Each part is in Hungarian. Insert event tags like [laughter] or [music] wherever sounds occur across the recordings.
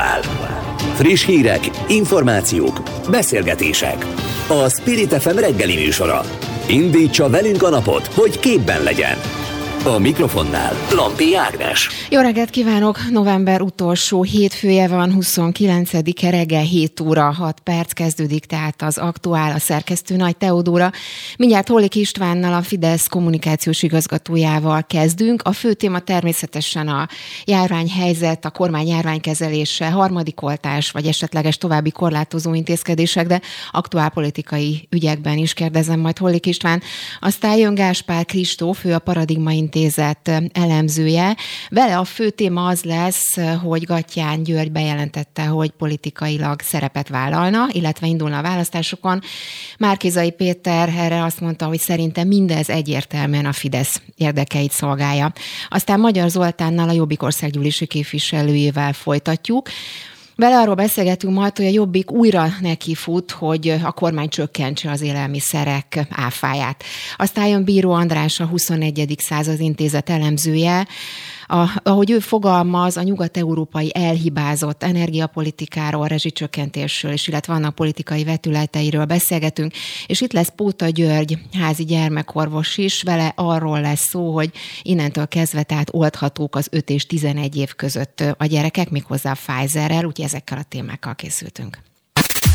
Aktuál. Friss hírek, információk, beszélgetések. A Spirit FM reggeli műsora. Indítsa velünk a napot, hogy képben legyen. A mikrofonnál Lampi Ágnes. Jó reggelt kívánok! November utolsó hétfője van, 29-e reggel 7 óra 6 perc kezdődik, tehát az aktuál a szerkesztő Nagy Teodóra. Mindjárt Holik Istvánnal, a Fidesz kommunikációs igazgatójával kezdünk. A fő téma természetesen a járványhelyzet, a kormány járványkezelése, harmadik oltás, vagy esetleges további korlátozó intézkedések, de aktuál politikai ügyekben is kérdezem majd Holik István. Aztán jön Gáspár Kristóf, ő a Paradigma Intézet elemzője. Vele a fő téma az lesz, hogy Gatján György bejelentette, hogy politikailag szerepet vállalna, illetve indulna a választásokon. Márkizai Péter erre azt mondta, hogy szerinte mindez egyértelműen a Fidesz érdekeit szolgálja. Aztán Magyar Zoltánnal a Jobbik országgyűlési képviselőjével folytatjuk. Vele arról beszélgetünk majd, hogy a Jobbik újra neki fut, hogy a kormány csökkentse az élelmiszerek áfáját. Aztán jön Bíró András, a 21. század intézet elemzője, a, ahogy ő fogalmaz, a nyugat-európai elhibázott energiapolitikáról, rezsicsökkentésről, és illetve vannak politikai vetületeiről beszélgetünk, és itt lesz Póta György, házi gyermekorvos is, vele arról lesz szó, hogy innentől kezdve tehát oldhatók az 5 és 11 év között a gyerekek, méghozzá a Pfizerrel, úgyhogy ezekkel a témákkal készültünk.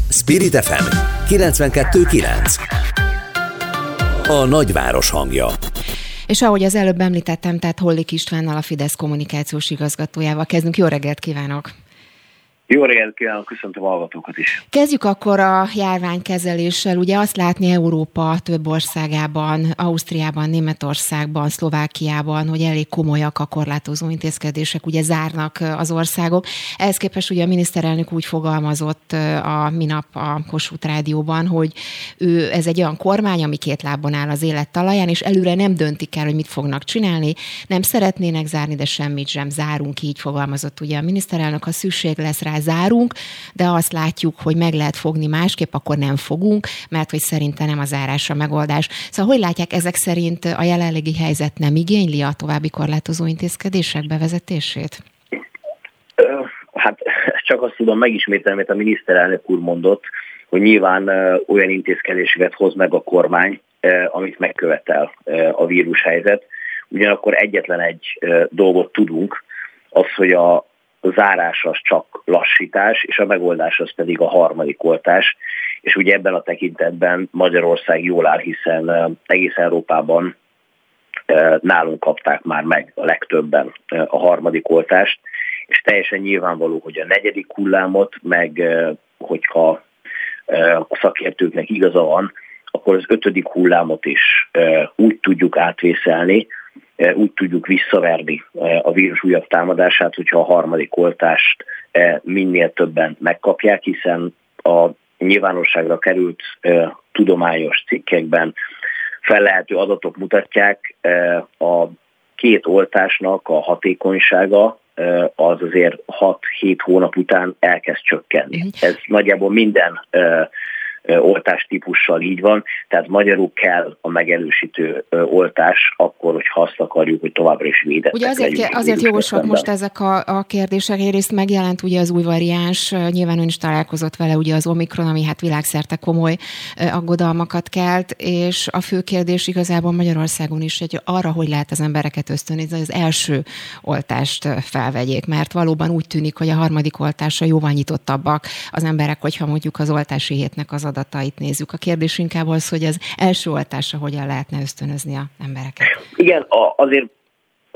Spirit FM 92.9 A nagyváros hangja és ahogy az előbb említettem, tehát Hollik Istvánnal, a Fidesz kommunikációs igazgatójával kezdünk. Jó reggelt kívánok! Jó reggelt kívánok, köszöntöm a hallgatókat is. Kezdjük akkor a járványkezeléssel. Ugye azt látni Európa több országában, Ausztriában, Németországban, Szlovákiában, hogy elég komolyak a korlátozó intézkedések, ugye zárnak az országok. Ehhez képest ugye a miniszterelnök úgy fogalmazott a minap a Kossuth Rádióban, hogy ő, ez egy olyan kormány, ami két lábon áll az élet talaján, és előre nem döntik el, hogy mit fognak csinálni, nem szeretnének zárni, de semmit sem zárunk, így fogalmazott ugye a miniszterelnök, ha szükség lesz rá, zárunk, de azt látjuk, hogy meg lehet fogni másképp, akkor nem fogunk, mert hogy szerintem nem a zárás a megoldás. Szóval hogy látják, ezek szerint a jelenlegi helyzet nem igényli a további korlátozó intézkedések bevezetését? Hát csak azt tudom megismételni, amit a miniszterelnök úr mondott, hogy nyilván olyan intézkedéseket hoz meg a kormány, amit megkövetel a vírushelyzet. Ugyanakkor egyetlen egy dolgot tudunk, az, hogy a zárás az csak lassítás, és a megoldás az pedig a harmadik oltás. És ugye ebben a tekintetben Magyarország jól áll, hiszen egész Európában nálunk kapták már meg a legtöbben a harmadik oltást, és teljesen nyilvánvaló, hogy a negyedik hullámot, meg hogyha a szakértőknek igaza van, akkor az ötödik hullámot is úgy tudjuk átvészelni, úgy tudjuk visszaverni eh, a vírus újabb támadását, hogyha a harmadik oltást eh, minél többen megkapják, hiszen a nyilvánosságra került tudományos cikkekben fellehető adatok mutatják, a két oltásnak a hatékonysága az azért 6-7 hónap után elkezd csökkenni. Ez nagyjából minden oltástípussal így van, tehát magyarul kell a megerősítő oltás akkor, hogyha azt akarjuk, hogy továbbra is védettek Ugye azért, azért jogosak most ezek a, a kérdések, egyrészt megjelent ugye az új variáns, nyilván ön is találkozott vele, ugye az Omikron, ami hát világszerte komoly aggodalmakat kelt, és a fő kérdés igazából Magyarországon is, hogy arra, hogy lehet az embereket ösztönözni, az első oltást felvegyék, mert valóban úgy tűnik, hogy a harmadik oltásra jóval nyitottabbak az emberek, hogyha mondjuk az oltási hétnek az adatait nézzük. A kérdés inkább az, hogy az első oltásra hogyan lehetne ösztönözni a embereket. Igen, azért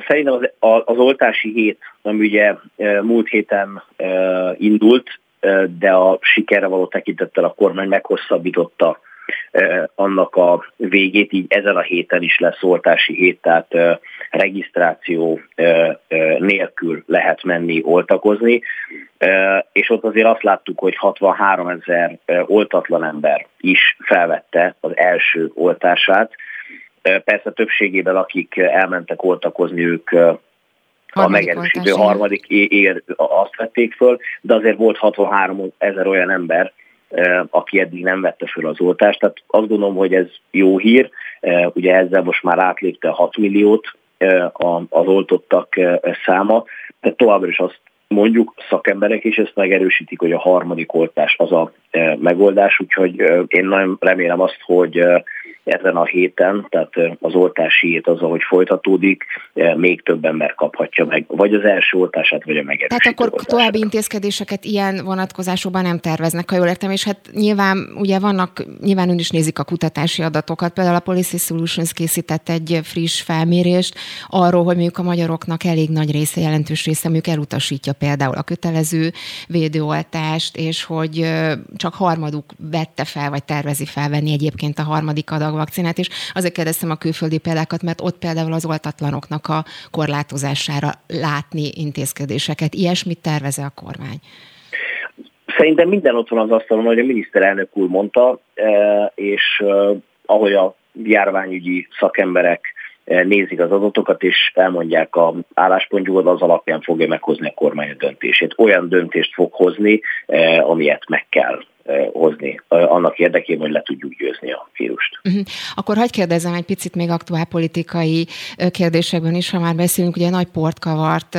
szerintem az, az oltási hét, ami ugye múlt héten indult, de a sikerre való tekintettel a kormány meghosszabbította annak a végét, így ezen a héten is lesz oltási hét, tehát regisztráció nélkül lehet menni oltakozni, és ott azért azt láttuk, hogy 63 ezer oltatlan ember is felvette az első oltását. Persze többségében, akik elmentek oltakozni, ők a megerősítő harmadik ér azt vették föl, de azért volt 63 ezer olyan ember, aki eddig nem vette föl az oltást. Tehát azt gondolom, hogy ez jó hír. Ugye ezzel most már átlépte a 6 milliót az oltottak száma, de továbbra is azt mondjuk szakemberek is ezt megerősítik, hogy a harmadik oltás az a megoldás, úgyhogy én nagyon remélem azt, hogy ezen a héten, tehát az oltási hét az, ahogy folytatódik, még több ember kaphatja meg, vagy az első oltását, vagy a megerősítő Tehát akkor oltását. további intézkedéseket ilyen vonatkozásokban nem terveznek, ha jól értem, és hát nyilván ugye vannak, nyilván ön is nézik a kutatási adatokat, például a Policy Solutions készített egy friss felmérést arról, hogy mondjuk a magyaroknak elég nagy része, jelentős része mondjuk elutasítja például a kötelező védőoltást, és hogy csak harmaduk vette fel, vagy tervezi felvenni egyébként a harmadik adag vakcinát, és azért kérdeztem a külföldi példákat, mert ott például az oltatlanoknak a korlátozására látni intézkedéseket. Ilyesmit terveze a kormány? Szerintem minden ott van az asztalon, hogy a miniszterelnök úr mondta, eh, és eh, ahogy a járványügyi szakemberek nézik az adatokat, és elmondják a álláspontjukat, az alapján fogja meghozni a kormány a döntését. Olyan döntést fog hozni, amilyet meg kell hozni annak érdekében, hogy le tudjuk győzni a vírust. Uh-huh. Akkor hagyd kérdezem egy picit még aktuál politikai kérdésekben is, ha már beszélünk, ugye nagy port kavart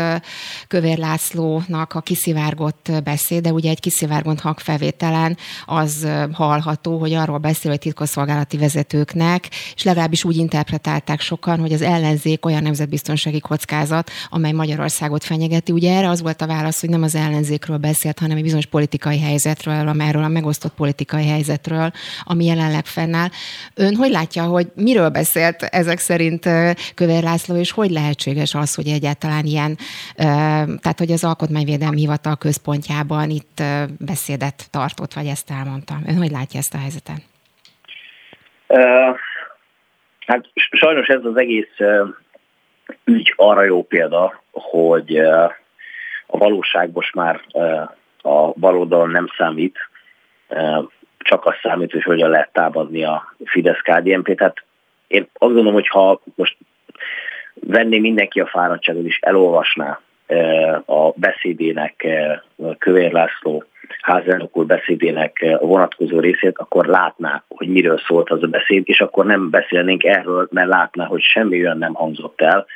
Kövér Lászlónak a kiszivárgott beszéde, ugye egy kiszivárgott hangfelvételen az hallható, hogy arról beszél, hogy titkosszolgálati vezetőknek, és legalábbis úgy interpretálták sokan, hogy az ellenzék olyan nemzetbiztonsági kockázat, amely Magyarországot fenyegeti. Ugye erre az volt a válasz, hogy nem az ellenzékről beszélt, hanem egy bizonyos politikai helyzetről, amelyről a megosztott politikai helyzetről, ami jelenleg fennáll. Ön hogy látja, hogy miről beszélt ezek szerint Kövér László, és hogy lehetséges az, hogy egyáltalán ilyen, tehát hogy az Alkotmányvédelmi Hivatal központjában itt beszédet tartott, vagy ezt elmondta. Ön hogy látja ezt a helyzetet? Hát sajnos ez az egész uh, ügy arra jó példa, hogy a valóság most már a baloldalon nem számít, csak az számít, hogy hogyan lehet támadni a fidesz kdnp Tehát én azt gondolom, hogy ha most venné mindenki a fáradtságot és elolvasná a beszédének, Kövér László házelnök úr beszédének vonatkozó részét, akkor látná, hogy miről szólt az a beszéd, és akkor nem beszélnénk erről, mert látná, hogy semmi olyan nem hangzott el,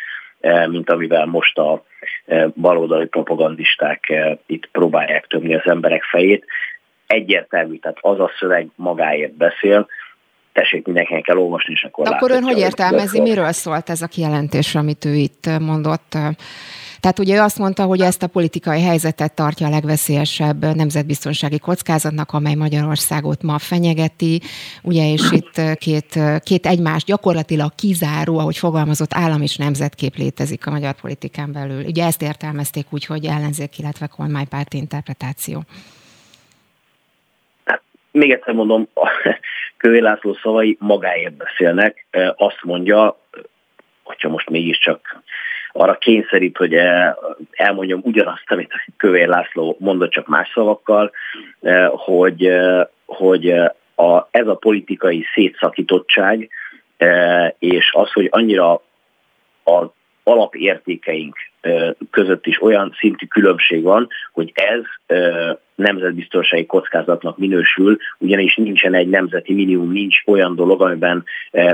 mint amivel most a baloldali propagandisták itt próbálják tömni az emberek fejét egyértelmű, tehát az a szöveg magáért beszél, tessék mindenkinek elolvasni, és akkor Akkor ön hogy értelmezi, miről szólt ez a kijelentés, amit ő itt mondott? Tehát ugye ő azt mondta, hogy ezt a politikai helyzetet tartja a legveszélyesebb nemzetbiztonsági kockázatnak, amely Magyarországot ma fenyegeti, ugye, és itt két, két egymás gyakorlatilag kizáró, ahogy fogalmazott állam és nemzetkép létezik a magyar politikán belül. Ugye ezt értelmezték úgy, hogy ellenzék, illetve kormánypárti interpretáció még egyszer mondom, a [laughs] Kövér László szavai magáért beszélnek. Azt mondja, hogyha most mégiscsak arra kényszerít, hogy elmondjam ugyanazt, amit a Kövér László mondott, csak más szavakkal, hogy, hogy a, ez a politikai szétszakítottság, és az, hogy annyira a alapértékeink között is olyan szintű különbség van, hogy ez nemzetbiztonsági kockázatnak minősül, ugyanis nincsen egy nemzeti minimum, nincs olyan dolog, amiben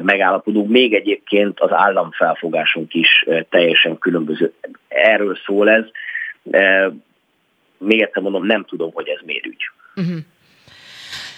megállapodunk. Még egyébként az államfelfogásunk is teljesen különböző. Erről szól ez. Még egyszer mondom, nem tudom, hogy ez miért ügy. Uh-huh.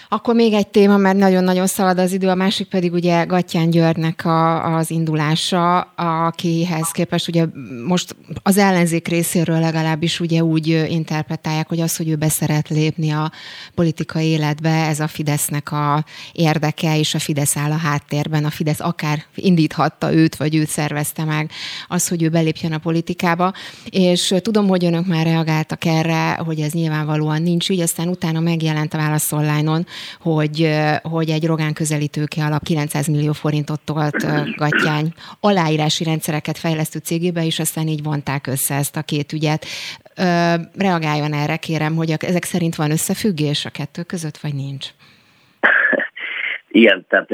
Akkor még egy téma, mert nagyon-nagyon szalad az idő, a másik pedig ugye Gattyán Györgynek a, az indulása, akihez képest ugye most az ellenzék részéről legalábbis ugye úgy interpretálják, hogy az, hogy ő beszeret lépni a politikai életbe, ez a Fidesznek a érdeke, és a Fidesz áll a háttérben, a Fidesz akár indíthatta őt, vagy őt szervezte meg, az, hogy ő belépjen a politikába, és tudom, hogy önök már reagáltak erre, hogy ez nyilvánvalóan nincs így, aztán utána megjelent a válasz online hogy, hogy egy Rogán közelítőke alap 900 millió forintot tolt Gattyány aláírási rendszereket fejlesztő cégébe, és aztán így vonták össze ezt a két ügyet. Reagáljon erre, kérem, hogy ezek szerint van összefüggés a kettő között, vagy nincs? [laughs] Igen, tehát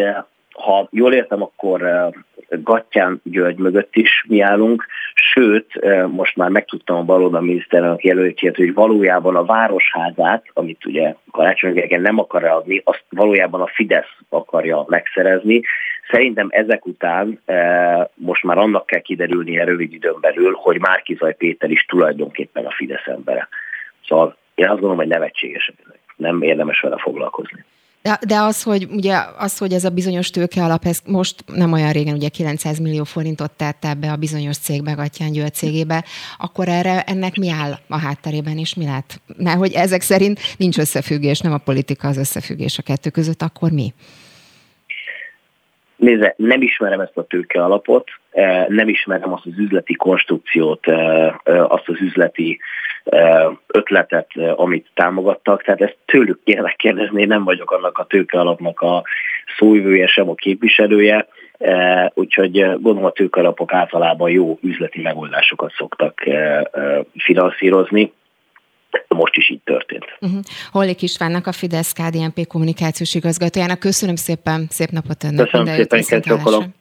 ha jól értem, akkor Gattyán György mögött is mi állunk, sőt, most már megtudtam a baloldal miniszterelnök jelöltjét, hogy valójában a városházát, amit ugye Karácsony nem akar adni, azt valójában a Fidesz akarja megszerezni. Szerintem ezek után most már annak kell kiderülnie rövid időn belül, hogy Márkizaj Péter is tulajdonképpen a Fidesz embere. Szóval én azt gondolom, hogy nevetséges, nem érdemes vele foglalkozni. De, de az, hogy ugye az, hogy ez a bizonyos tőke alap, ez most nem olyan régen, ugye 900 millió forintot tett ebbe a bizonyos cégbe, Gattyán György cégébe, akkor erre ennek mi áll a hátterében, és mi lát? Mert hogy ezek szerint nincs összefüggés, nem a politika az összefüggés a kettő között, akkor mi? Nézze, nem ismerem ezt a tőke alapot, eh, nem ismerem azt az üzleti konstrukciót, eh, eh, azt az üzleti ötletet, amit támogattak, tehát ezt tőlük kéne kérdezni, nem vagyok annak a tőke alapnak a szóvivője, sem a képviselője, úgyhogy gondolom a tőkalapok általában jó üzleti megoldásokat szoktak finanszírozni, most is így történt. Uh-huh. Hollik Istvánnak, a Fidesz KDNP kommunikációs igazgatójának. Köszönöm szépen, szép napot önnek. Köszönöm szépen, szépen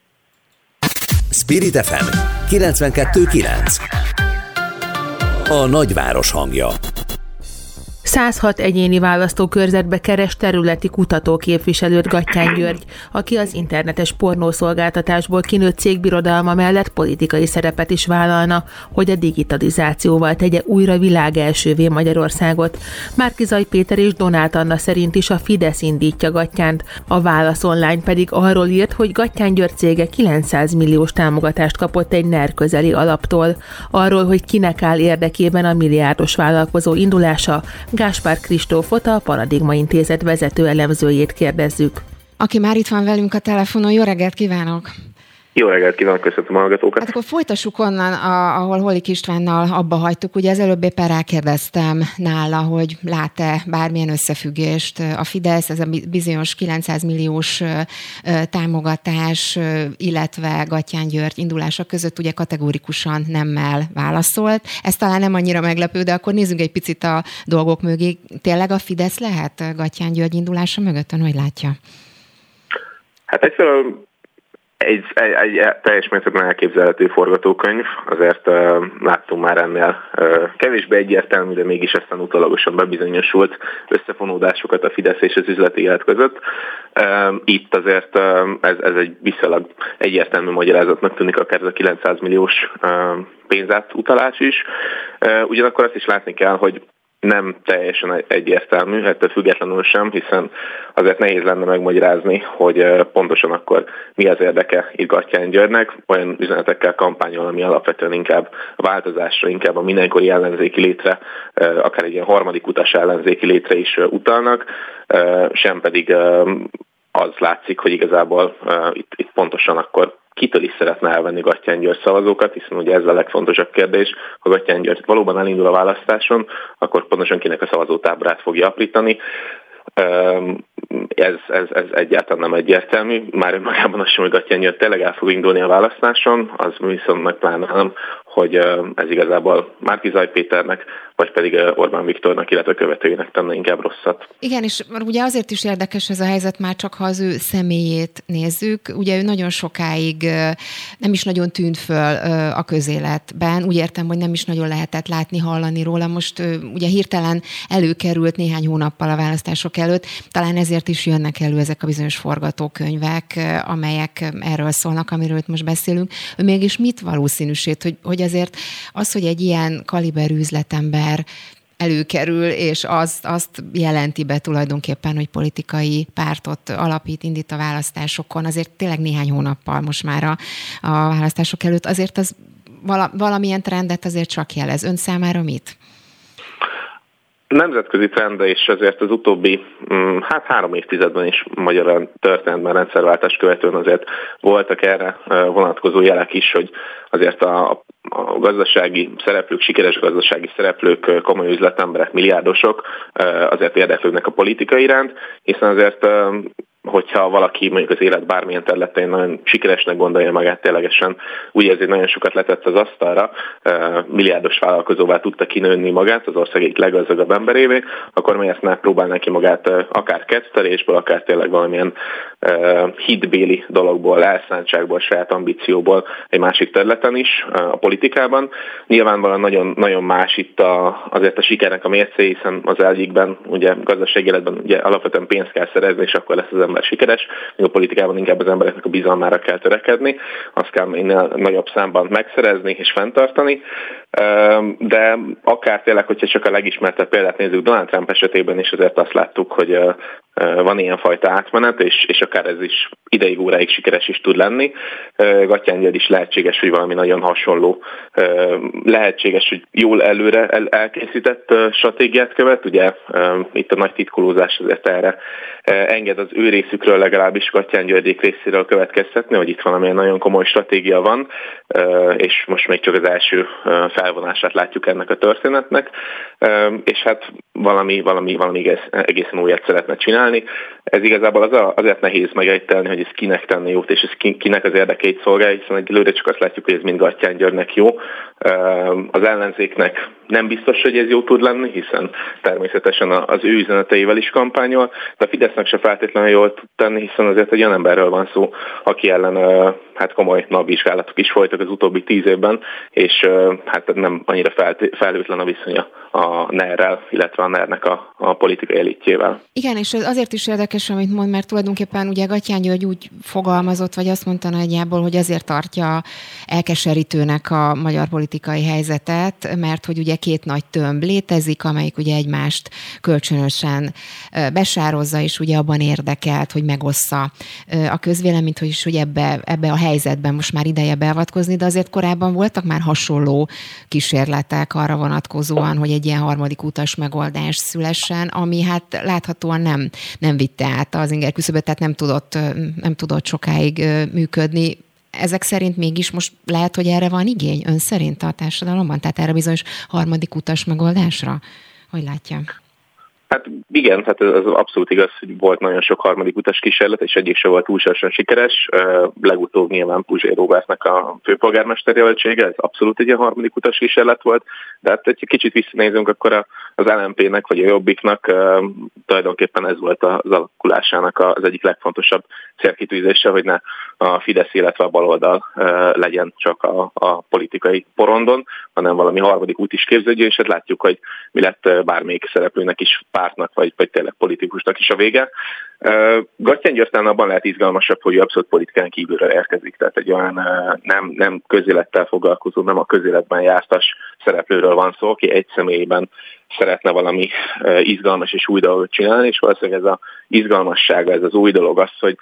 Spirit FM 92.9 A nagyváros hangja 106 egyéni választókörzetbe keres területi kutatóképviselőt Gattyán György, aki az internetes pornószolgáltatásból kinőtt cégbirodalma mellett politikai szerepet is vállalna, hogy a digitalizációval tegye újra világ elsővé Magyarországot. Márkizaj Péter és Donát Anna szerint is a Fidesz indítja Gattyánt, a Válasz Online pedig arról írt, hogy Gattyán György cége 900 milliós támogatást kapott egy NER közeli alaptól. Arról, hogy kinek áll érdekében a milliárdos vállalkozó indulása, Gáspár Kristófot, a Paradigma Intézet vezető elemzőjét kérdezzük. Aki már itt van velünk a telefonon, jó reggelt kívánok! Jó reggelt kívánok, köszönöm a hallgatókat. Hát akkor folytassuk onnan, ahol Holik Istvánnal abba hagytuk. Ugye az előbb éppen rákérdeztem nála, hogy lát-e bármilyen összefüggést a Fidesz, ez a bizonyos 900 milliós támogatás, illetve Gatyán György indulása között ugye kategórikusan nemmel válaszolt. Ez talán nem annyira meglepő, de akkor nézzünk egy picit a dolgok mögé. Tényleg a Fidesz lehet Gatyán György indulása mögött? Ön hogy látja? Hát egyszerűen egy, egy, egy teljes mértékben elképzelhető forgatókönyv, azért uh, láttunk már ennél uh, kevésbé egyértelmű, de mégis aztán utalagosan bebizonyosult összefonódásokat a Fidesz és az üzleti élet között. Uh, itt azért uh, ez, ez egy viszonylag egyértelmű magyarázatnak tűnik akár ez a 900 milliós uh, pénzátutalás is. Uh, ugyanakkor azt is látni kell, hogy nem teljesen egyértelmű, ettől függetlenül sem, hiszen azért nehéz lenne megmagyarázni, hogy pontosan akkor mi az érdeke itt Gattyán Györgynek, olyan üzenetekkel kampányol, ami alapvetően inkább a változásra, inkább a mindenkori ellenzéki létre, akár egy ilyen harmadik utas ellenzéki létre is utalnak, sem pedig az látszik, hogy igazából itt, itt pontosan akkor kitől is szeretne elvenni Gattyán György szavazókat, hiszen ugye ez a legfontosabb kérdés, ha Gattyán György valóban elindul a választáson, akkor pontosan kinek a szavazótábrát fogja aprítani. Ez, ez, ez egyáltalán nem egyértelmű. Már önmagában az sem, hogy Gattyán György tényleg el fog indulni a választáson, az viszont meg pláne nem, hogy ez igazából Márkizaj Péternek, vagy pedig Orbán Viktornak, illetve követőjének tenne inkább rosszat. Igen, és ugye azért is érdekes ez a helyzet már csak, ha az ő személyét nézzük. Ugye ő nagyon sokáig nem is nagyon tűnt föl a közéletben. Úgy értem, hogy nem is nagyon lehetett látni, hallani róla. Most ugye hirtelen előkerült néhány hónappal a választások előtt. Talán ezért is jönnek elő ezek a bizonyos forgatókönyvek, amelyek erről szólnak, amiről itt most beszélünk. Ő mégis mit valószínűsít, hogy, hogy azért az, hogy egy ilyen kaliberű üzletember előkerül, és azt, azt jelenti be tulajdonképpen, hogy politikai pártot alapít, indít a választásokon, azért tényleg néhány hónappal most már a, a választások előtt, azért az vala, valamilyen trendet azért csak jelez. Ön számára mit? Nemzetközi trend, és ezért az utóbbi mm, hát három évtizedben is magyarán történetben rendszerváltás követően azért voltak erre vonatkozó jelek is, hogy azért a, a gazdasági szereplők, sikeres gazdasági szereplők, komoly üzletemberek, milliárdosok azért érdeklődnek a politika iránt, hiszen azért hogyha valaki mondjuk az élet bármilyen területén nagyon sikeresnek gondolja magát ténylegesen, úgy ezért nagyon sokat letett az asztalra, milliárdos vállalkozóvá tudta kinőni magát az ország egyik leggazdagabb emberévé, akkor miért ne próbálná ki magát akár kettelésből, akár tényleg valamilyen hitbéli dologból, elszántságból, saját ambícióból egy másik területen is, a politikában. Nyilvánvalóan nagyon, nagyon más itt a, azért a sikernek a mércé, hiszen az egyikben ugye gazdasági életben ugye alapvetően pénzt kell szerezni, és akkor lesz az ember ember sikeres, még a politikában inkább az embereknek a bizalmára kell törekedni, azt kell minél nagyobb számban megszerezni és fenntartani, de akár tényleg, hogyha csak a legismertebb példát nézzük, Donald Trump esetében is azért azt láttuk, hogy van ilyen fajta átmenet, és, és akár ez is ideig, óráig sikeres is tud lenni. Gatyán is lehetséges, hogy valami nagyon hasonló, lehetséges, hogy jól előre elkészített stratégiát követ, ugye itt a nagy titkolózás azért erre enged az ő részükről legalábbis Gatyán Györgyék részéről következtetni, hogy itt valamilyen nagyon komoly stratégia van, és most még csak az első felvonását látjuk ennek a történetnek, és hát valami, valami, valami egészen újat szeretne csinálni. Ez igazából az azért nehéz megejtelni, hogy ez kinek tenni jót, és ez kinek az érdekeit szolgálja, hiszen egyelőre csak azt látjuk, hogy ez mind Gattyán Györgynek jó. Az ellenzéknek nem biztos, hogy ez jó tud lenni, hiszen természetesen az ő üzeneteivel is kampányol, de a Fidesznek se feltétlenül jól tud tenni, hiszen azért egy olyan emberről van szó, aki ellen hát komoly napvizsgálatok is folytak az utóbbi tíz évben, és hát nem annyira felhőtlen a viszonya a NER-rel, illetve a NER-nek a, a politikai elitjével. Igen, és azért is érdekes, amit mond, mert tulajdonképpen ugye Gatyán György úgy fogalmazott, vagy azt mondta nagyjából, hogy azért tartja elkeserítőnek a magyar politikai helyzetet, mert hogy ugye két nagy tömb létezik, amelyik ugye egymást kölcsönösen besározza, és ugye abban érdekelt, hogy megossza a közvéleményt, hogy is hogy ebbe, ebbe a helyzetben most már ideje beavatkozni, de azért korábban voltak már hasonló kísérletek arra vonatkozóan, hogy egy ilyen harmadik utas megoldás szülessen, ami hát láthatóan nem, nem vitte át az inger küszöböt, tehát nem tudott, nem tudott sokáig működni. Ezek szerint mégis most lehet, hogy erre van igény ön szerint a társadalomban? Tehát erre bizonyos harmadik utas megoldásra? Hogy látják? Hát igen, tehát ez abszolút igaz, hogy volt nagyon sok harmadik utas kísérlet, és egyik se volt túlságosan sikeres. Legutóbb nyilván Puzsé Robertnek a főpolgármester jelöltsége, ez abszolút egy ilyen harmadik utas kísérlet volt, de hát egy kicsit visszanézünk, akkor az LMP-nek vagy a Jobbiknak tulajdonképpen ez volt az alakulásának az egyik legfontosabb célkitűzése, hogy ne a Fidesz, illetve a baloldal legyen csak a, a politikai porondon, hanem valami harmadik út is képződjön, és hát látjuk, hogy mi lett bármelyik szereplőnek is pártnak, vagy, vagy tényleg politikusnak is a vége. Gattyán Györtán abban lehet izgalmasabb, hogy abszolút politikán kívülre érkezik, tehát egy olyan nem, nem közélettel foglalkozó, nem a közéletben jártas szereplőről van szó, aki egy személyben szeretne valami izgalmas és új dolgot csinálni, és valószínűleg ez az izgalmassága, ez az új dolog az, hogy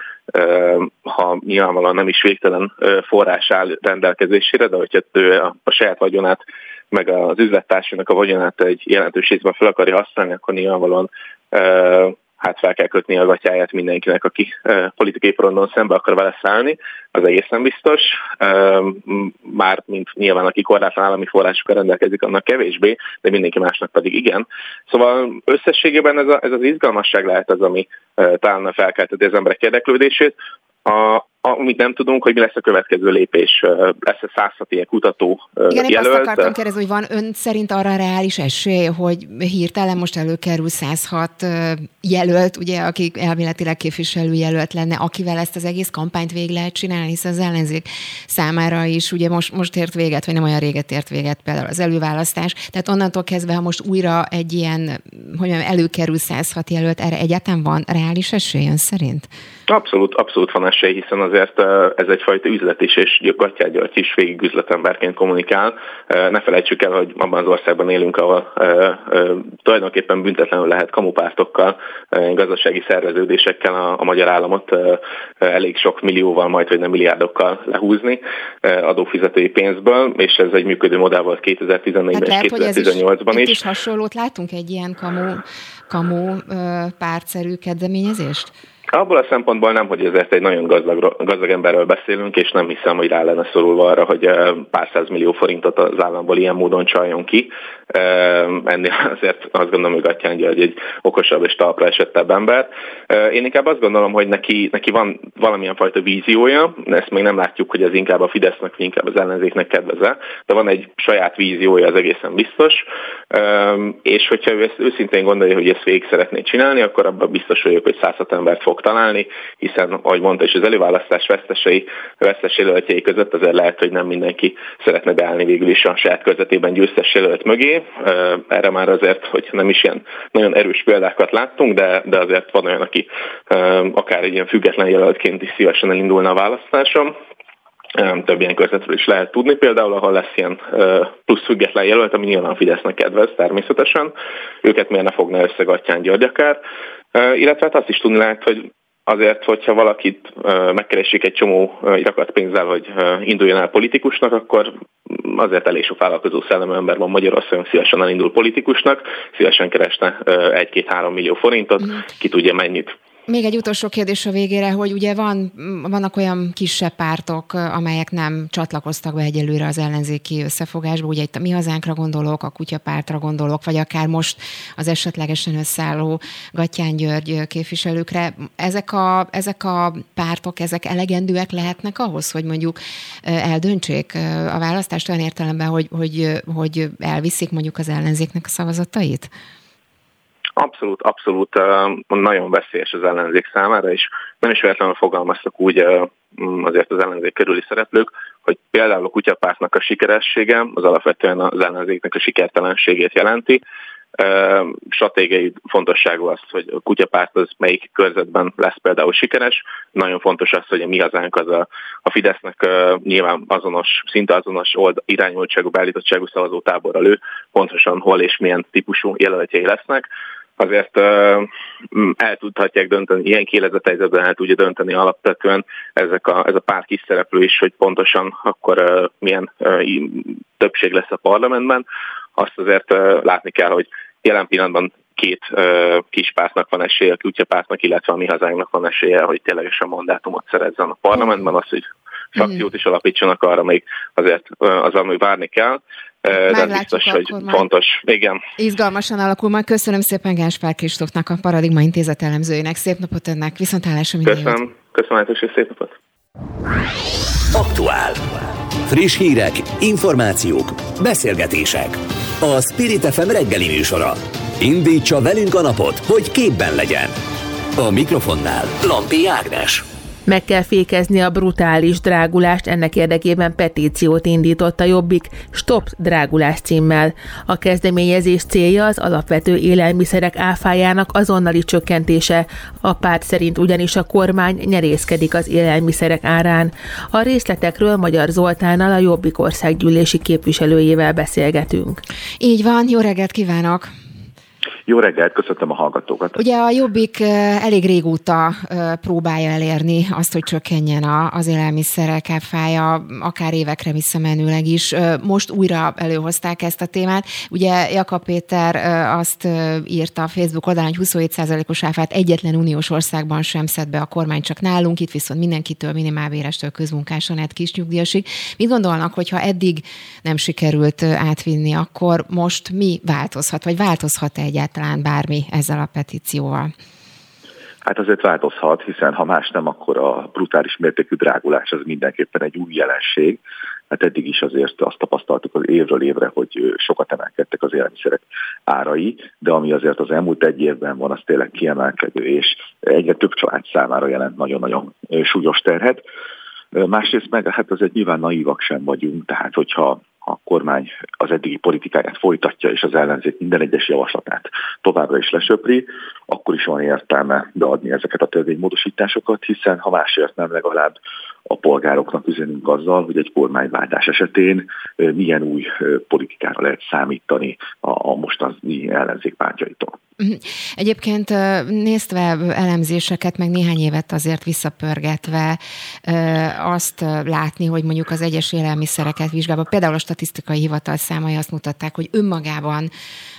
ha nyilvánvalóan nem is végtelen forrás áll rendelkezésére, de hogyha ő a saját vagyonát meg az üzlettársának a vagyonát egy jelentős részben fel akarja használni, akkor nyilvánvalóan hát fel kell kötni a gatyáját mindenkinek, aki politikai porondon szembe akar vele szállni, az egészen biztos. Már, mint nyilván, aki korlátlan állami forrásokkal rendelkezik, annak kevésbé, de mindenki másnak pedig igen. Szóval összességében ez, a, ez az izgalmasság lehet az, ami talán felkelteti az emberek érdeklődését. A, amit nem tudunk, hogy mi lesz a következő lépés. Lesz-e 106 ilyen kutató Igen, jelölt? azt akartam kérdezni, hogy van ön szerint arra reális esély, hogy hirtelen most előkerül 106 jelölt, ugye, aki elméletileg jelölt lenne, akivel ezt az egész kampányt végig lehet csinálni, hiszen az ellenzék számára is ugye most, most ért véget, vagy nem olyan réget ért véget például az előválasztás. Tehát onnantól kezdve, ha most újra egy ilyen, hogy mondjam, előkerül 106 jelölt, erre egyáltalán van reális esély ön szerint? Abszolút, abszolút van esély, hiszen azért ez egyfajta üzlet is, és Gattyá György is végig üzletemberként kommunikál. Ne felejtsük el, hogy abban az országban élünk, ahol tulajdonképpen büntetlenül lehet kamupártokkal, gazdasági szerveződésekkel a, a magyar államot elég sok millióval, majd vagy nem milliárdokkal lehúzni adófizetői pénzből, és ez egy működő modell volt 2014-ben hát és 2018-ban is. is. is hasonlót látunk egy ilyen kamu, kamu pártszerű kezdeményezést? Abból a szempontból nem, hogy ezért egy nagyon gazdag, gazdag emberről beszélünk, és nem hiszem, hogy rá lenne szorulva arra, hogy pár millió forintot az államból ilyen módon csaljon ki. Ennél [laughs] azért azt gondolom, hogy Gattyán György egy okosabb és talpra esettebb ember. Én inkább azt gondolom, hogy neki, neki van valamilyen fajta víziója, ezt még nem látjuk, hogy ez inkább a Fidesznek, vagy inkább az ellenzéknek kedveze, de van egy saját víziója, az egészen biztos, és hogyha ő ezt őszintén gondolja, hogy ezt végig szeretné csinálni, akkor abban biztos vagyok, hogy százat embert fog találni, hiszen, ahogy mondta is, az előválasztás vesztesei, vesztes jelöltjei között azért lehet, hogy nem mindenki szeretne beállni végül is a saját közvetében győztes jelölt mögé. Erre már azért, hogy nem is ilyen nagyon erős példákat láttunk, de, de azért van olyan, aki akár egy ilyen független jelöltként is szívesen elindulna a választáson. Több ilyen körzetről is lehet tudni, például ahol lesz ilyen plusz független jelölt, ami nyilván Fidesznek kedvez természetesen, őket miért ne fogna össze Gattyán György akár, illetve hát azt is tudni lehet, hogy azért, hogyha valakit megkeresik egy csomó irakat pénzzel, hogy induljon el politikusnak, akkor azért elég sok vállalkozó szellemű ember van Magyarországon, szívesen elindul politikusnak, szívesen keresne egy-két-három millió forintot, ki tudja mennyit még egy utolsó kérdés a végére, hogy ugye van, vannak olyan kisebb pártok, amelyek nem csatlakoztak be egyelőre az ellenzéki összefogásba, ugye itt a Mi Hazánkra gondolok, a Kutyapártra gondolok, vagy akár most az esetlegesen összeálló Gattyán György képviselőkre. Ezek a, ezek a pártok, ezek elegendőek lehetnek ahhoz, hogy mondjuk eldöntsék a választást olyan értelemben, hogy, hogy, hogy elviszik mondjuk az ellenzéknek a szavazatait? Abszolút, abszolút nagyon veszélyes az ellenzék számára, és nem is véletlenül fogalmaztak úgy azért az ellenzék körüli szereplők, hogy például a kutyapártnak a sikeressége az alapvetően az ellenzéknek a sikertelenségét jelenti, stratégiai fontosságú az, hogy a kutyapárt az melyik körzetben lesz például sikeres. Nagyon fontos az, hogy a mi hazánk az a, a Fidesznek nyilván azonos, szinte azonos old, irányultságú, beállítottságú szavazótáborral ő, pontosan hol és milyen típusú jelöltjei lesznek azért el tudhatják dönteni, ilyen kielezett helyzetben el tudja dönteni alapvetően ezek a, ez a pár kis szereplő is, hogy pontosan akkor milyen többség lesz a parlamentben. Azt azért látni kell, hogy jelen pillanatban két kis pártnak van esélye, a kutyapártnak, illetve a mi hazánknak van esélye, hogy ténylegesen mandátumot szerezzen a parlamentben, az, hogy frakciót is alapítsanak, arra még azért azzal még várni kell de biztos, hogy fontos. Igen. Izgalmasan alakul majd. Köszönöm szépen Gáspár Kristófnak, a Paradigma Intézet elemzőjének. Szép napot önnek, viszontlátásra minden Köszönöm. Jót. Köszönöm, és szép napot. Aktuál. Friss hírek, információk, beszélgetések. A Spirit FM reggeli műsora. Indítsa velünk a napot, hogy képben legyen. A mikrofonnál Lampi Ágnes. Meg kell fékezni a brutális drágulást, ennek érdekében petíciót indított a Jobbik Stop drágulás címmel. A kezdeményezés célja az alapvető élelmiszerek áfájának azonnali csökkentése. A párt szerint ugyanis a kormány nyerészkedik az élelmiszerek árán. A részletekről Magyar Zoltánnal a Jobbik országgyűlési képviselőjével beszélgetünk. Így van, jó reggelt kívánok! Jó reggelt, köszöntöm a hallgatókat. Ugye a Jobbik elég régóta próbálja elérni azt, hogy csökkenjen az élelmiszerek áfája, akár évekre visszamenőleg is. Most újra előhozták ezt a témát. Ugye Jakab Péter azt írta a Facebook oldalán, hogy 27%-os áfát egyetlen uniós országban sem szed be a kormány, csak nálunk, itt viszont mindenkitől, minimálbérestől közmunkáson, át kisnyugdíjasig. Mit gondolnak, hogyha eddig nem sikerült átvinni, akkor most mi változhat, vagy változhat egyáltalán? Egyáltalán bármi ezzel a petícióval? Hát azért változhat, hiszen ha más nem, akkor a brutális mértékű drágulás az mindenképpen egy új jelenség. Hát eddig is azért azt tapasztaltuk az évről évre, hogy sokat emelkedtek az élelmiszerek árai, de ami azért az elmúlt egy évben van, az tényleg kiemelkedő, és egyre több család számára jelent nagyon-nagyon súlyos terhet. Másrészt meg hát azért nyilván naívak sem vagyunk, tehát hogyha a kormány az eddigi politikáját folytatja, és az ellenzék minden egyes javaslatát továbbra is lesöpri, akkor is van értelme beadni ezeket a törvénymódosításokat, hiszen ha másért nem, legalább a polgároknak üzenünk azzal, hogy egy kormányváltás esetén milyen új politikára lehet számítani a mostani ellenzék pártjaitól. Mhm. Egyébként nézve elemzéseket, meg néhány évet azért visszapörgetve azt látni, hogy mondjuk az egyes élelmiszereket vizsgálva, például a statisztikai hivatal számai azt mutatták, hogy önmagában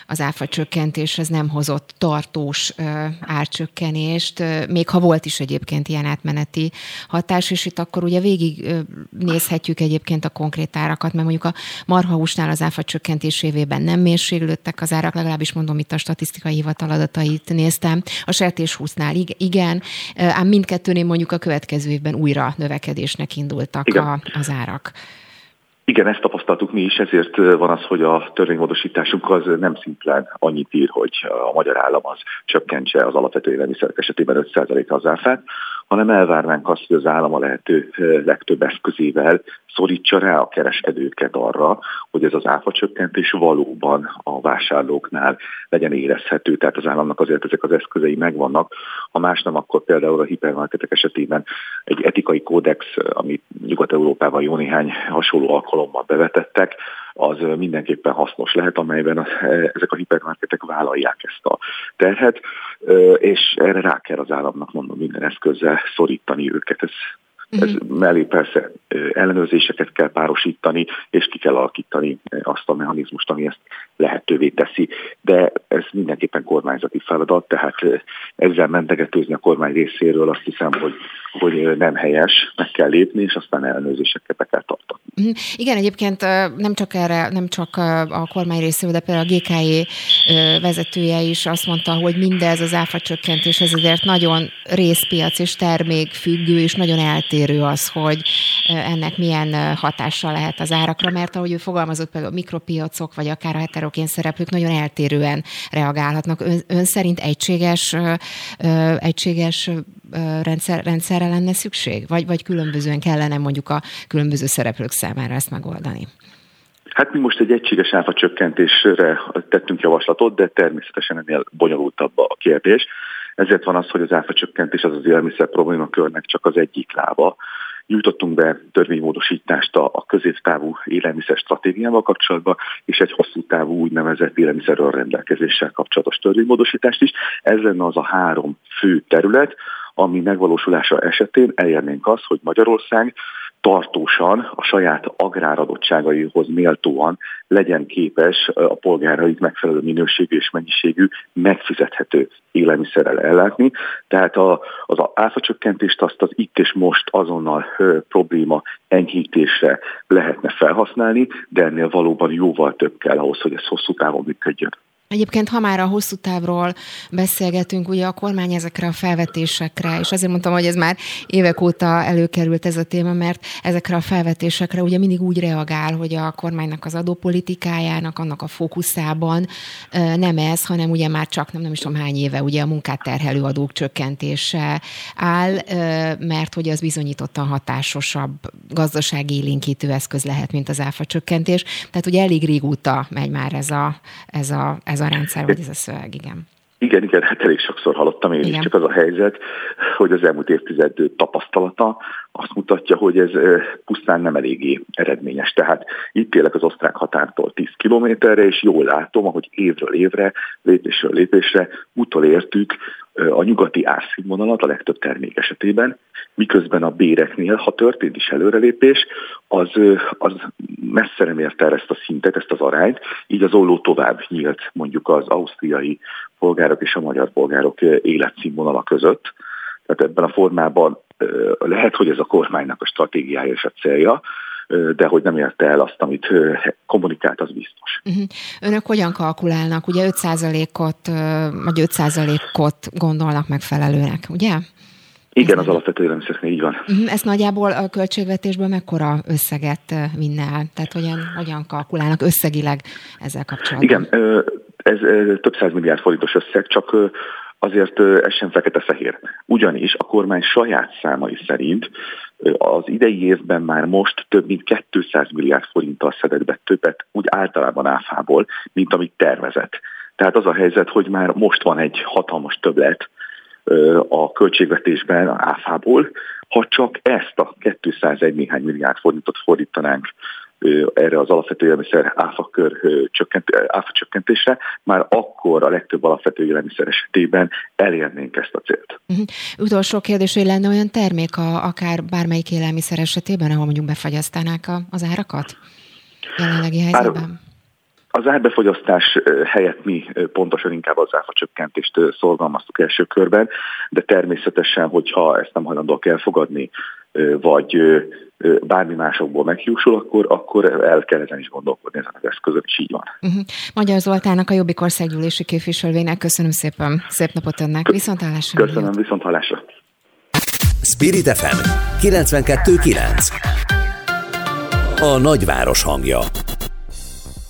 az áfa csökkentés ez nem hozott tartós árcsökkenést, még ha volt is egyébként ilyen átmeneti hatás, és itt akkor ugye végig nézhetjük egyébként a konkrét árakat, mert mondjuk a marhahúsnál az áfa csökkentés évében nem mérséklődtek az árak, legalábbis mondom, itt a statisztikai hivatal adatait néztem. A sertéshúsznál igen, ám mindkettőnél mondjuk a következő évben újra növekedésnek indultak a, az árak. Igen, ezt tapasztaltuk mi is, ezért van az, hogy a törvénymódosításunk az nem szimplán annyit ír, hogy a magyar állam az csökkentse az alapvető élelmiszerek esetében 5%-a az áfát, hanem elvárnánk azt, hogy az állam a lehető legtöbb eszközével szorítsa rá a kereskedőket arra, hogy ez az áfa csökkentés valóban a vásárlóknál legyen érezhető. Tehát az államnak azért ezek az eszközei megvannak. Ha más nem, akkor például a hipermarketek esetében egy etikai kódex, amit Nyugat-Európában jó néhány hasonló alkalommal bevetettek, az mindenképpen hasznos lehet, amelyben ezek a hipermarketek vállalják ezt a terhet, és erre rá kell az államnak mondom minden eszközzel szorítani őket. Ez ez uh-huh. mellé persze ellenőrzéseket kell párosítani, és ki kell alakítani azt a mechanizmust, ami ezt lehetővé teszi. De ez mindenképpen kormányzati feladat, tehát ezzel mentegetőzni a kormány részéről azt hiszem, hogy, hogy nem helyes, meg kell lépni, és aztán ellenőrzéseket be kell tartani. Uh-huh. Igen, egyébként nem csak erre, nem csak a kormány részéről, de például a GKI vezetője is azt mondta, hogy mindez az áfa csökkentés, ez azért nagyon részpiac és termék függő, és nagyon eltérő eltérő az, hogy ennek milyen hatással lehet az árakra, mert ahogy ő fogalmazott, például a mikropiacok, vagy akár a heterogén szereplők nagyon eltérően reagálhatnak. Ön, ön szerint egységes, egységes rendszer, rendszerre lenne szükség? Vagy, vagy különbözően kellene mondjuk a különböző szereplők számára ezt megoldani? Hát mi most egy egységes áfa csökkentésre tettünk javaslatot, de természetesen ennél bonyolultabb a kérdés. Ezért van az, hogy az áfa csökkentés az az élelmiszer problémakörnek csak az egyik lába. Nyújtottunk be törvénymódosítást a, a középtávú élelmiszer stratégiával kapcsolatban, és egy hosszú távú úgynevezett élelmiszerről rendelkezéssel kapcsolatos törvénymódosítást is. Ez lenne az a három fő terület, ami megvalósulása esetén elérnénk azt, hogy Magyarország tartósan a saját agráradottságaihoz méltóan legyen képes a polgárait megfelelő minőségű és mennyiségű megfizethető élelmiszerrel ellátni. Tehát a, az áfacsökkentést azt az itt és most azonnal ö, probléma enyhítésre lehetne felhasználni, de ennél valóban jóval több kell ahhoz, hogy ez hosszú távon működjön. Egyébként, ha már a hosszú távról beszélgetünk, ugye a kormány ezekre a felvetésekre, és azért mondtam, hogy ez már évek óta előkerült ez a téma, mert ezekre a felvetésekre ugye mindig úgy reagál, hogy a kormánynak az adópolitikájának, annak a fókuszában nem ez, hanem ugye már csak nem, nem is tudom hány éve ugye a munkát terhelő adók csökkentése áll, mert hogy az bizonyítottan hatásosabb gazdasági élénkítő eszköz lehet, mint az áfa csökkentés. Tehát ugye elég régóta megy már ez a, ez a, ez a rendszer, vagy ez a szöveg, igen. Igen, igen, hát elég sokszor hallottam én igen. is, csak az a helyzet, hogy az elmúlt évtized tapasztalata azt mutatja, hogy ez pusztán nem eléggé eredményes. Tehát itt élek az osztrák határtól 10 kilométerre, és jól látom, ahogy évről évre, lépésről lépésre utolértük a nyugati árszínvonalat a legtöbb termék esetében, miközben a béreknél, ha történt is előrelépés, az, az messze nem érte el ezt a szintet, ezt az arányt, így az olló tovább nyílt mondjuk az ausztriai polgárok és a magyar polgárok életszínvonala között. Tehát ebben a formában lehet, hogy ez a kormánynak a stratégiája és a célja, de hogy nem érte el azt, amit kommunikált, az biztos. Uh-huh. Önök hogyan kalkulálnak? Ugye 5%-ot, vagy 5%-ot gondolnak megfelelőnek, ugye? Igen, az alapvető élelmiszereknél így van. Uh-huh. Ezt nagyjából a költségvetésből mekkora összeget vinne el? Tehát hogyan, hogyan kalkulálnak összegileg ezzel kapcsolatban? Igen, ez több száz milliárd forintos összeg, csak azért ez sem fekete-fehér. Ugyanis a kormány saját számai szerint az idei évben már most több mint 200 milliárd forinttal szedett be többet úgy általában áfából, mint amit tervezett. Tehát az a helyzet, hogy már most van egy hatalmas többlet a költségvetésben a áfából, ha csak ezt a 201 néhány milliárd forintot fordítanánk erre az alapvető élelmiszer áfakör csökkent, áfa csökkentésre, már akkor a legtöbb alapvető élelmiszer esetében elérnénk ezt a célt. Uh-huh. Utolsó kérdés, hogy lenne olyan termék, a, akár bármelyik élelmiszer esetében, ahol mondjuk befagyasztanák az árakat jelenlegi helyzetben? Bár, az árbefogyasztás helyett mi pontosan inkább az áfa csökkentést szorgalmaztuk első körben, de természetesen, hogyha ezt nem hajlandóak elfogadni, vagy bármi másokból meghiúsul, akkor, akkor el kell ezen is gondolkodni ezen az eszközök, és így van. Uh-huh. Magyar Zoltának, a Jobbik országgyűlési képviselőjének köszönöm szépen, szép napot önnek, viszont hallásra. Köszönöm, viszont hallásra. Spirit FM 92.9 a nagyváros hangja.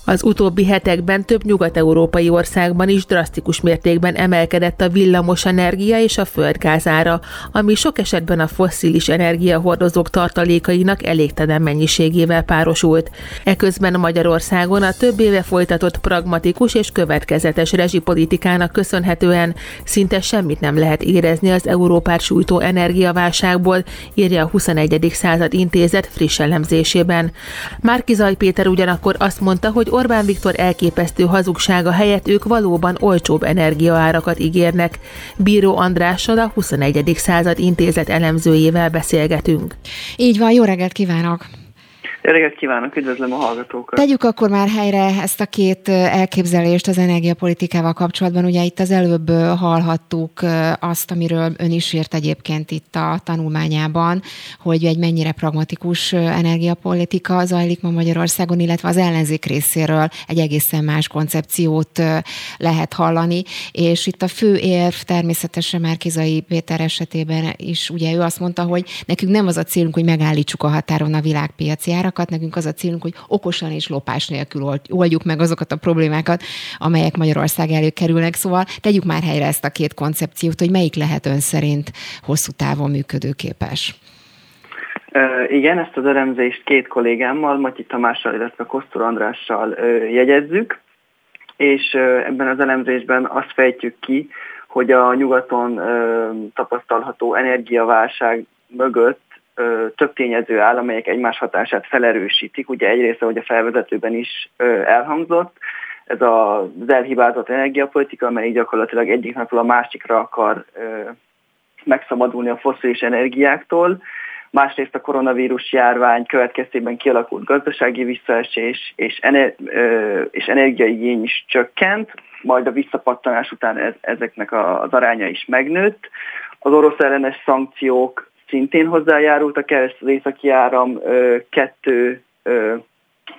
Az utóbbi hetekben több nyugat-európai országban is drasztikus mértékben emelkedett a villamos energia és a földgázára, ami sok esetben a fosszilis energiahordozók tartalékainak elégtelen mennyiségével párosult. Eközben Magyarországon a több éve folytatott pragmatikus és következetes rezsipolitikának köszönhetően szinte semmit nem lehet érezni az Európát sújtó energiaválságból, írja a 21. század intézet friss elemzésében. Márkizaj Péter ugyanakkor azt mondta, hogy Orbán Viktor elképesztő hazugsága helyett ők valóban olcsóbb energiaárakat ígérnek. Bíró Andrással a 21. század intézet elemzőjével beszélgetünk. Így van, jó reggelt kívánok! Jó kívánok, üdvözlöm a hallgatókat! Tegyük akkor már helyre ezt a két elképzelést az energiapolitikával kapcsolatban. Ugye itt az előbb hallhattuk azt, amiről ön is írt egyébként itt a tanulmányában, hogy egy mennyire pragmatikus energiapolitika zajlik ma Magyarországon, illetve az ellenzék részéről egy egészen más koncepciót lehet hallani. És itt a fő érv természetesen Márkizai Péter esetében is, ugye ő azt mondta, hogy nekünk nem az a célunk, hogy megállítsuk a határon a világpiaci árakat, problémákat, nekünk az a célunk, hogy okosan és lopás nélkül oldjuk meg azokat a problémákat, amelyek Magyarország előkerülnek. Szóval tegyük már helyre ezt a két koncepciót, hogy melyik lehet ön szerint hosszú távon működőképes. Igen, ezt az elemzést két kollégámmal, Matyi Tamással, illetve Kosztor Andrással jegyezzük, és ebben az elemzésben azt fejtjük ki, hogy a nyugaton tapasztalható energiaválság mögött több tényező áll, amelyek egymás hatását felerősítik. Ugye egyrészt, ahogy a felvezetőben is elhangzott, ez az elhibázott energiapolitika, amely gyakorlatilag egyik napról a másikra akar megszabadulni a foszilis energiáktól. Másrészt a koronavírus járvány következtében kialakult gazdasági visszaesés és, ener- és energiaigény is csökkent, majd a visszapattanás után ez, ezeknek az aránya is megnőtt. Az orosz ellenes szankciók szintén hozzájárultak ehhez az északi áram kettő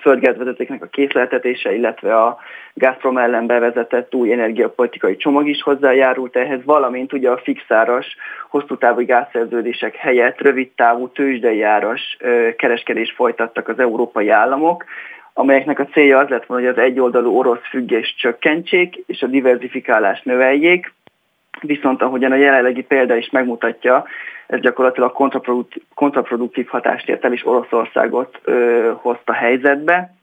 földgázvezetéknek a készleltetése, illetve a Gazprom ellen bevezetett új energiapolitikai csomag is hozzájárult ehhez, valamint ugye a fixáras, hosszú távú gázszerződések helyett rövid távú tőzsdei áras kereskedést folytattak az európai államok, amelyeknek a célja az lett volna, hogy az egyoldalú orosz függést csökkentsék és a diversifikálást növeljék, viszont ahogyan a jelenlegi példa is megmutatja, ez gyakorlatilag kontraproduktív, kontraproduktív hatást ért el, és Oroszországot ö, hozta helyzetbe.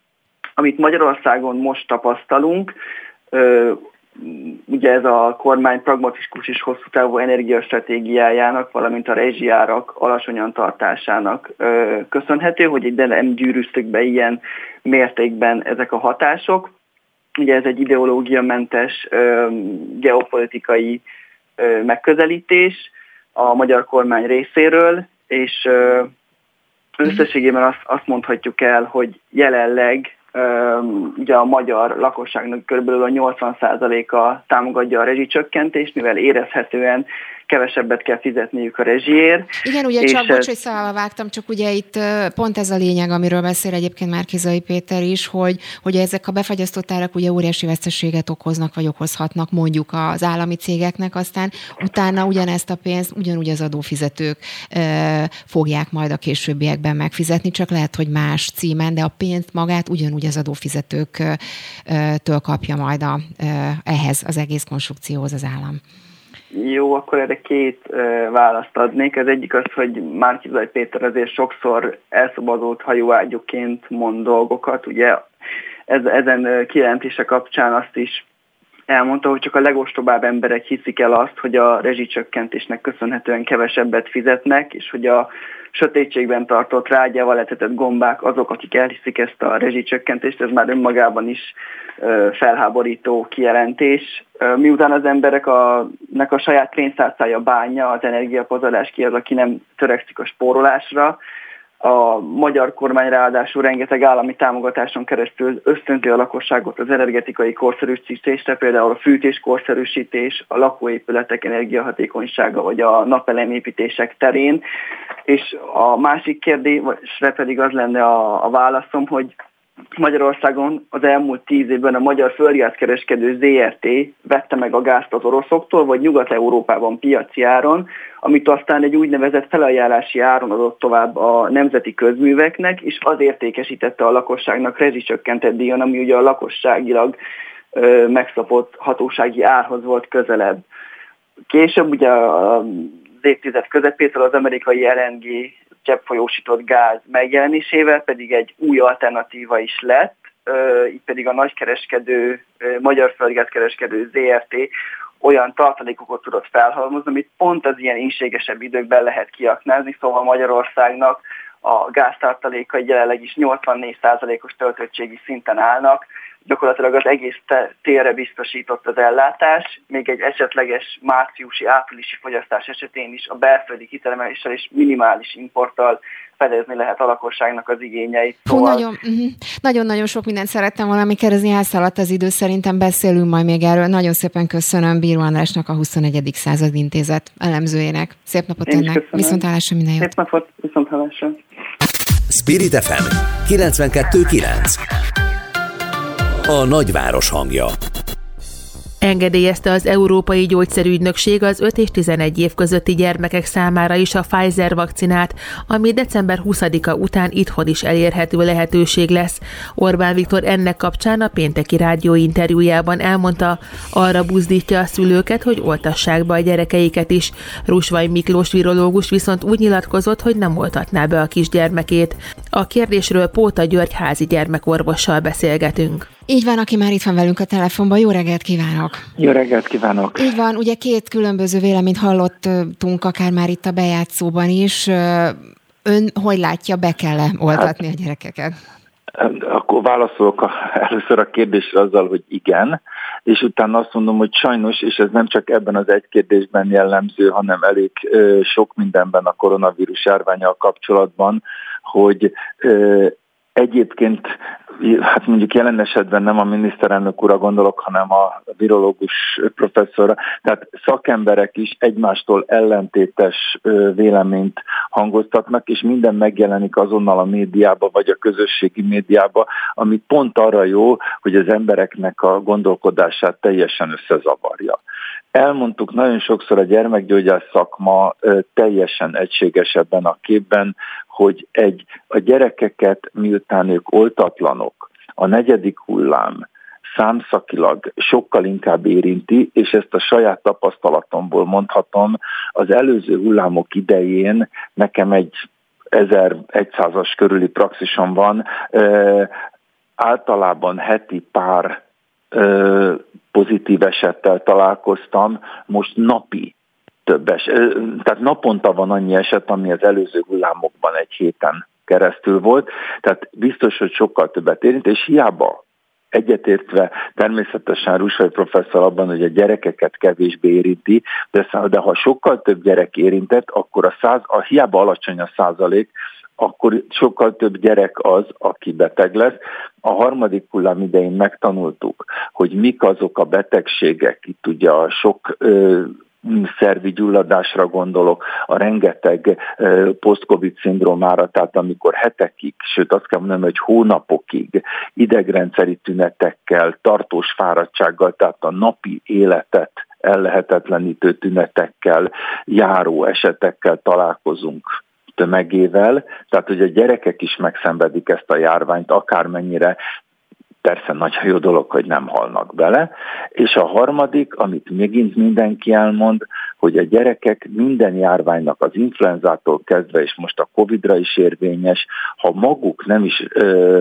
Amit Magyarországon most tapasztalunk, ö, ugye ez a kormány pragmatikus és hosszú távú energiastratégiájának, valamint a rezsiárak alacsonyan tartásának ö, köszönhető, hogy ide nem gyűrűztük be ilyen mértékben ezek a hatások. Ugye ez egy ideológiamentes ö, geopolitikai megközelítés, a magyar kormány részéről, és összességében azt, azt mondhatjuk el, hogy jelenleg ugye a magyar lakosságnak kb. a 80%-a támogatja a rezsicsökkentést, mivel érezhetően kevesebbet kell fizetniük a rezsiért. Igen, ugye csak, bocs, hogy szalva vágtam, csak ugye itt pont ez a lényeg, amiről beszél egyébként már Kizai Péter is, hogy, hogy ezek a befagyasztott árak ugye óriási veszteséget okoznak, vagy okozhatnak mondjuk az állami cégeknek, aztán utána ugyanezt a pénzt ugyanúgy az adófizetők fogják majd a későbbiekben megfizetni, csak lehet, hogy más címen, de a pénzt magát ugyanúgy az adófizetőktől kapja majd a, ehhez az egész konstrukcióhoz az állam. Jó, akkor erre két uh, választ adnék. Az egyik az, hogy Márkizaj Péter azért sokszor elszabadult hajóágyuként mond dolgokat. Ugye ez, ezen kijelentése kapcsán azt is elmondta, hogy csak a legostobább emberek hiszik el azt, hogy a rezsicsökkentésnek köszönhetően kevesebbet fizetnek, és hogy a sötétségben tartott rágyával etetett gombák azok, akik elhiszik ezt a rezsicsökkentést, ez már önmagában is felháborító kijelentés. Miután az emberek a, nek a saját pénztárcája bánja, az energiapazarlás ki az, aki nem törekszik a spórolásra, a magyar kormány ráadásul rengeteg állami támogatáson keresztül ösztönzi a lakosságot az energetikai korszerűsítésre, például a fűtés korszerűsítés, a lakóépületek energiahatékonysága vagy a napelemépítések terén. És a másik kérdésre pedig az lenne a, a válaszom, hogy Magyarországon az elmúlt tíz évben a magyar földgázkereskedő ZRT vette meg a gázt az oroszoktól, vagy Nyugat-Európában piaci áron, amit aztán egy úgynevezett felajánlási áron adott tovább a nemzeti közműveknek, és az értékesítette a lakosságnak rezsicsökkentett díjon, ami ugye a lakosságilag ö, hatósági árhoz volt közelebb. Később ugye az évtized közepétől az amerikai LNG cseppfolyósított gáz megjelenésével pedig egy új alternatíva is lett, így pedig a nagykereskedő, magyar földgázkereskedő ZRT olyan tartalékokat tudott felhalmozni, amit pont az ilyen inségesebb időkben lehet kiaknázni, szóval Magyarországnak a gáztartalékai jelenleg is 84%-os töltöttségi szinten állnak, gyakorlatilag az egész térre biztosított az ellátás, még egy esetleges márciusi-áprilisi fogyasztás esetén is a belföldi kitermeléssel és minimális importtal fedezni lehet a lakosságnak az igényeit. Szóval... nagyon, uh-huh. nagyon-nagyon sok mindent szerettem volna még kérdezni, elszaladt az idő, szerintem beszélünk majd még erről. Nagyon szépen köszönöm Bíró Andrásnak, a 21. század intézet elemzőjének. Szép napot önnek, viszontlátásra minden jót. Szép napot, viszontlátásra. Spirit FM 92.9 a nagyváros hangja. Engedélyezte az Európai Gyógyszerügynökség az 5 és 11 év közötti gyermekek számára is a Pfizer vakcinát, ami december 20-a után itthon is elérhető lehetőség lesz. Orbán Viktor ennek kapcsán a pénteki rádió interjújában elmondta, arra buzdítja a szülőket, hogy oltassák be a gyerekeiket is. Rusvaj Miklós virológus viszont úgy nyilatkozott, hogy nem oltatná be a kisgyermekét. A kérdésről Póta György házi gyermekorvossal beszélgetünk. Így van, aki már itt van velünk a telefonban. Jó reggelt kívánok! Jó reggelt kívánok! Így van, ugye két különböző véleményt hallottunk, akár már itt a bejátszóban is. Ön hogy látja, be kell oltatni hát, a gyerekeket? Akkor válaszolok a, először a kérdésre azzal, hogy igen, és utána azt mondom, hogy sajnos, és ez nem csak ebben az egy kérdésben jellemző, hanem elég ö, sok mindenben a koronavírus járványal kapcsolatban, hogy ö, egyébként hát mondjuk jelen esetben nem a miniszterelnök ura gondolok, hanem a virológus professzorra, tehát szakemberek is egymástól ellentétes véleményt hangoztatnak, és minden megjelenik azonnal a médiába, vagy a közösségi médiába, ami pont arra jó, hogy az embereknek a gondolkodását teljesen összezavarja. Elmondtuk nagyon sokszor a gyermekgyógyász szakma teljesen egységesebben a képben, hogy egy, a gyerekeket, miután ők oltatlanok, a negyedik hullám számszakilag sokkal inkább érinti, és ezt a saját tapasztalatomból mondhatom, az előző hullámok idején nekem egy 1100-as körüli praxisom van, általában heti pár pozitív esettel találkoztam, most napi többes. Tehát naponta van annyi eset, ami az előző hullámokban egy héten keresztül volt, tehát biztos, hogy sokkal többet érint, és hiába egyetértve természetesen Rusai professzor abban, hogy a gyerekeket kevésbé érinti, de, de ha sokkal több gyerek érintett, akkor a, száz, a hiába alacsony a százalék, akkor sokkal több gyerek az, aki beteg lesz. A harmadik hullám idején megtanultuk, hogy mik azok a betegségek, itt ugye a sok ö, szervi gyulladásra gondolok, a rengeteg post-covid szindrómára, tehát amikor hetekig, sőt azt kell mondanom, hogy hónapokig idegrendszeri tünetekkel, tartós fáradtsággal, tehát a napi életet ellehetetlenítő tünetekkel, járó esetekkel találkozunk tömegével, tehát hogy a gyerekek is megszenvedik ezt a járványt, akármennyire persze nagy jó dolog, hogy nem halnak bele. És a harmadik, amit megint mindenki elmond, hogy a gyerekek minden járványnak az influenzától kezdve, és most a Covid-ra is érvényes, ha maguk nem is ö,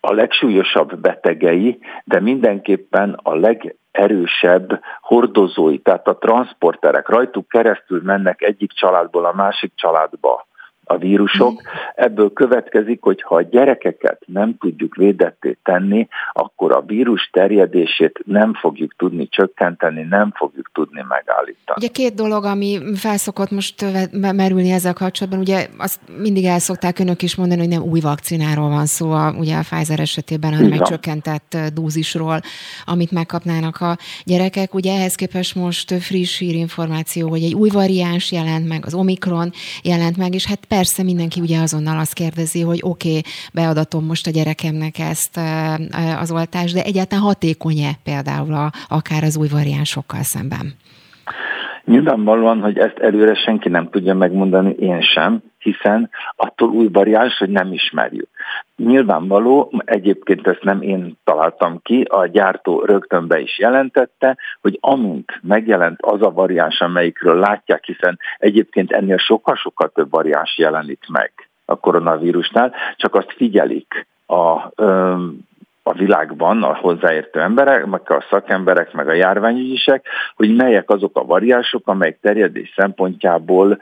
a legsúlyosabb betegei, de mindenképpen a legerősebb hordozói, tehát a transporterek rajtuk keresztül mennek egyik családból a másik családba a vírusok. Ebből következik, hogy ha a gyerekeket nem tudjuk védetté tenni, akkor a vírus terjedését nem fogjuk tudni csökkenteni, nem fogjuk tudni megállítani. Ugye két dolog, ami felszokott most merülni ezzel kapcsolatban, ugye azt mindig el szokták önök is mondani, hogy nem új vakcináról van szó, a, ugye a Pfizer esetében, hanem egy csökkentett dózisról, amit megkapnának a gyerekek. Ugye ehhez képest most friss hírinformáció, hogy egy új variáns jelent meg, az Omikron jelent meg, és hát persze persze mindenki ugye azonnal azt kérdezi, hogy oké, okay, beadatom most a gyerekemnek ezt az oltást, de egyáltalán hatékony-e például a, akár az új variánsokkal szemben? Nyilvánvalóan, hogy ezt előre senki nem tudja megmondani, én sem, hiszen attól új variáns, hogy nem ismerjük. Nyilvánvaló, egyébként ezt nem én találtam ki, a gyártó rögtön be is jelentette, hogy amint megjelent az a variáns, amelyikről látják, hiszen egyébként ennél sokkal-sokkal több variáns jelenik meg a koronavírusnál, csak azt figyelik a a világban a hozzáértő emberek, meg a szakemberek, meg a járványügyisek, hogy melyek azok a variások, amelyek terjedés szempontjából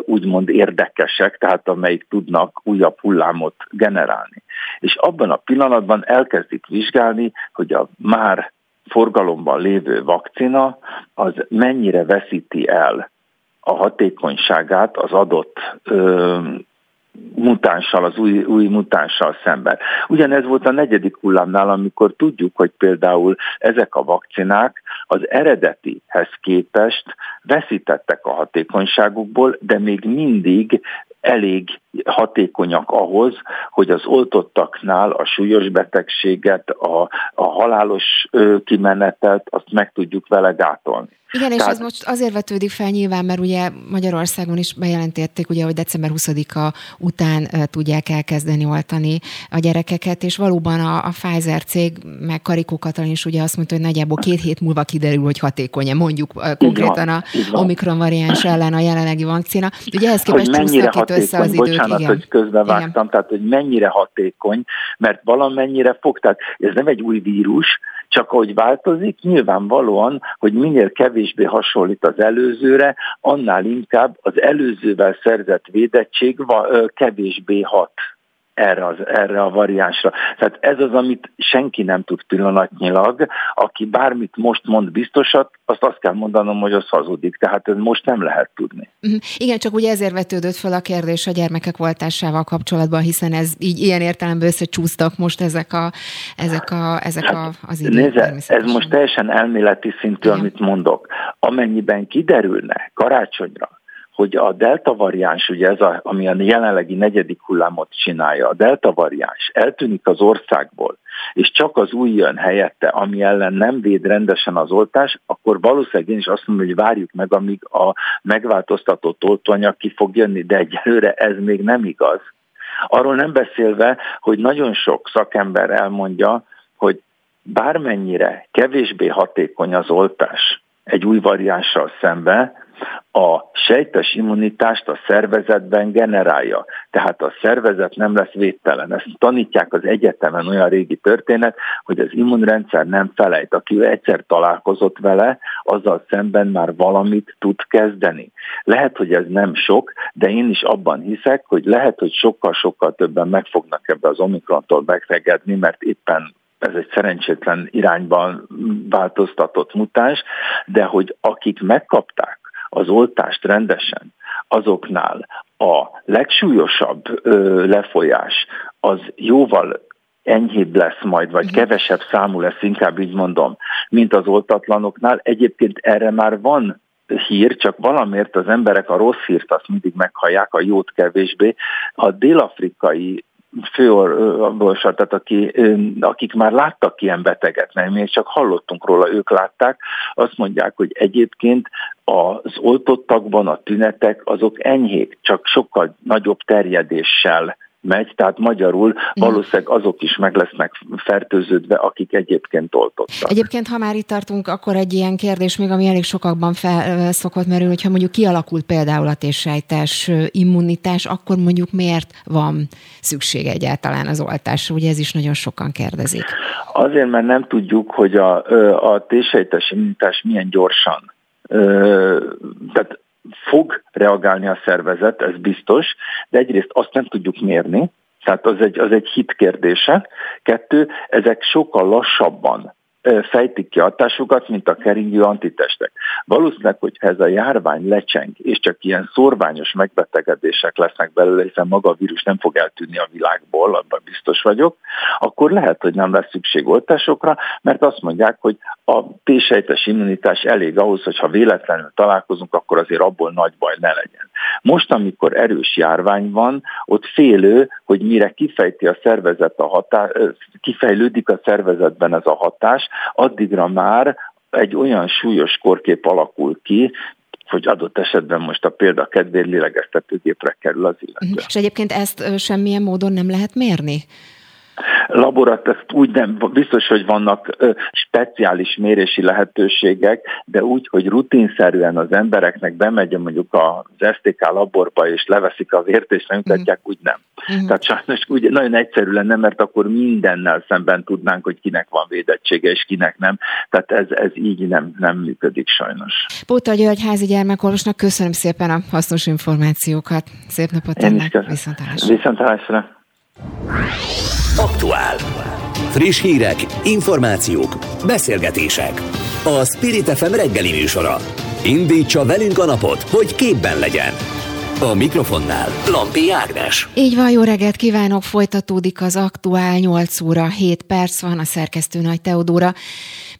úgymond érdekesek, tehát amelyik tudnak újabb hullámot generálni. És abban a pillanatban elkezdik vizsgálni, hogy a már forgalomban lévő vakcina az mennyire veszíti el a hatékonyságát az adott ö, mutánssal, az új, új mutánssal szemben. Ugyanez volt a negyedik hullámnál, amikor tudjuk, hogy például ezek a vakcinák az eredetihez képest veszítettek a hatékonyságukból, de még mindig elég hatékonyak ahhoz, hogy az oltottaknál a súlyos betegséget, a, a halálos kimenetet, azt meg tudjuk vele gátolni. Igen, és Tehát... ez most azért vetődik fel nyilván, mert ugye Magyarországon is bejelentették, ugye, hogy december 20-a után tudják elkezdeni oltani a gyerekeket, és valóban a, a Pfizer cég, meg Karikó Katalin is ugye azt mondta, hogy nagyjából két hét múlva kiderül, hogy hatékony mondjuk konkrétan a Omikron variáns ellen a jelenlegi vakcina. Ugye ehhez képest csúsznak itt össze az idők. Bocsánat, igen. hogy közbevágtam, tehát hogy mennyire hatékony, mert valamennyire fog, tehát ez nem egy új vírus, csak ahogy változik, nyilvánvalóan, hogy minél kevésbé hasonlít az előzőre, annál inkább az előzővel szerzett védettség kevésbé hat erre, az, erre a variánsra. Tehát ez az, amit senki nem tud pillanatnyilag, aki bármit most mond biztosat, azt azt kell mondanom, hogy az hazudik. Tehát ez most nem lehet tudni. Mhm. Igen, csak ugye ezért vetődött fel a kérdés a gyermekek voltásával kapcsolatban, hiszen ez így ilyen értelemben összecsúsztak most ezek, a, ezek, a, ezek hát, a, az idők. Nézze, ez most teljesen elméleti szintű, Igen. amit mondok. Amennyiben kiderülne karácsonyra, hogy a delta variáns, ugye ez a, ami a jelenlegi negyedik hullámot csinálja, a delta variáns eltűnik az országból, és csak az új jön helyette, ami ellen nem véd rendesen az oltás, akkor valószínűleg én is azt mondom, hogy várjuk meg, amíg a megváltoztatott oltóanyag ki fog jönni, de egyelőre ez még nem igaz. Arról nem beszélve, hogy nagyon sok szakember elmondja, hogy bármennyire kevésbé hatékony az oltás egy új variánssal szemben, a sejtes immunitást a szervezetben generálja. Tehát a szervezet nem lesz védtelen. Ezt tanítják az egyetemen olyan régi történet, hogy az immunrendszer nem felejt. Aki egyszer találkozott vele, azzal szemben már valamit tud kezdeni. Lehet, hogy ez nem sok, de én is abban hiszek, hogy lehet, hogy sokkal-sokkal többen meg fognak ebbe az omikrontól megregedni, mert éppen ez egy szerencsétlen irányban változtatott mutáns, de hogy akik megkapták az oltást rendesen, azoknál a legsúlyosabb ö, lefolyás az jóval enyhébb lesz majd, vagy mhm. kevesebb számú lesz, inkább így mondom, mint az oltatlanoknál. Egyébként erre már van hír, csak valamiért az emberek a rossz hírt azt mindig meghallják, a jót kevésbé. A dél-afrikai főorvosat, aki, akik már láttak ilyen beteget, nem, még csak hallottunk róla, ők látták, azt mondják, hogy egyébként az oltottakban a tünetek azok enyhék, csak sokkal nagyobb terjedéssel megy, tehát magyarul valószínűleg azok is meg lesznek fertőződve, akik egyébként oltottak. Egyébként, ha már itt tartunk, akkor egy ilyen kérdés még, ami elég sokakban fel szokott merülni, hogyha mondjuk kialakult például a térsejtes immunitás, akkor mondjuk miért van szükség egyáltalán az oltásra? Ugye ez is nagyon sokan kérdezik. Azért, mert nem tudjuk, hogy a, a térsejtes immunitás milyen gyorsan tehát fog reagálni a szervezet, ez biztos, de egyrészt azt nem tudjuk mérni, tehát az egy, az egy hit kérdése. Kettő, ezek sokkal lassabban fejtik ki hatásukat, mint a keringő antitestek. Valószínűleg, hogyha ez a járvány lecseng, és csak ilyen szorványos megbetegedések lesznek belőle, hiszen maga a vírus nem fog eltűnni a világból, abban biztos vagyok, akkor lehet, hogy nem lesz szükség oltásokra, mert azt mondják, hogy a T-sejtes immunitás elég ahhoz, hogy ha véletlenül találkozunk, akkor azért abból nagy baj ne legyen. Most, amikor erős járvány van, ott félő, hogy mire kifejti a szervezet a hatás, kifejlődik a szervezetben ez a hatás, addigra már egy olyan súlyos korkép alakul ki, hogy adott esetben most a példa kedvéért lélegeztetőgépre kerül az illető. És egyébként ezt semmilyen módon nem lehet mérni? Laborat, ezt úgy nem, biztos, hogy vannak speciális mérési lehetőségek, de úgy, hogy rutinszerűen az embereknek bemegy mondjuk az STK laborba, és leveszik a vért, és megmutatják, mm. úgy nem. Mm. Tehát sajnos úgy nagyon egyszerű lenne, mert akkor mindennel szemben tudnánk, hogy kinek van védettsége, és kinek nem. Tehát ez, ez így nem, nem működik sajnos. Póta György házi gyermekorvosnak köszönöm szépen a hasznos információkat. Szép napot ennek. Viszontlátásra. Viszontlátásra. Aktuál. Friss hírek, információk, beszélgetések. A Spirit FM reggeli műsora. Indítsa velünk a napot, hogy képben legyen. A mikrofonnál Lampi Ágnes. Így van, jó reggelt kívánok, folytatódik az aktuál 8 óra 7 perc van a szerkesztő Nagy Teodóra.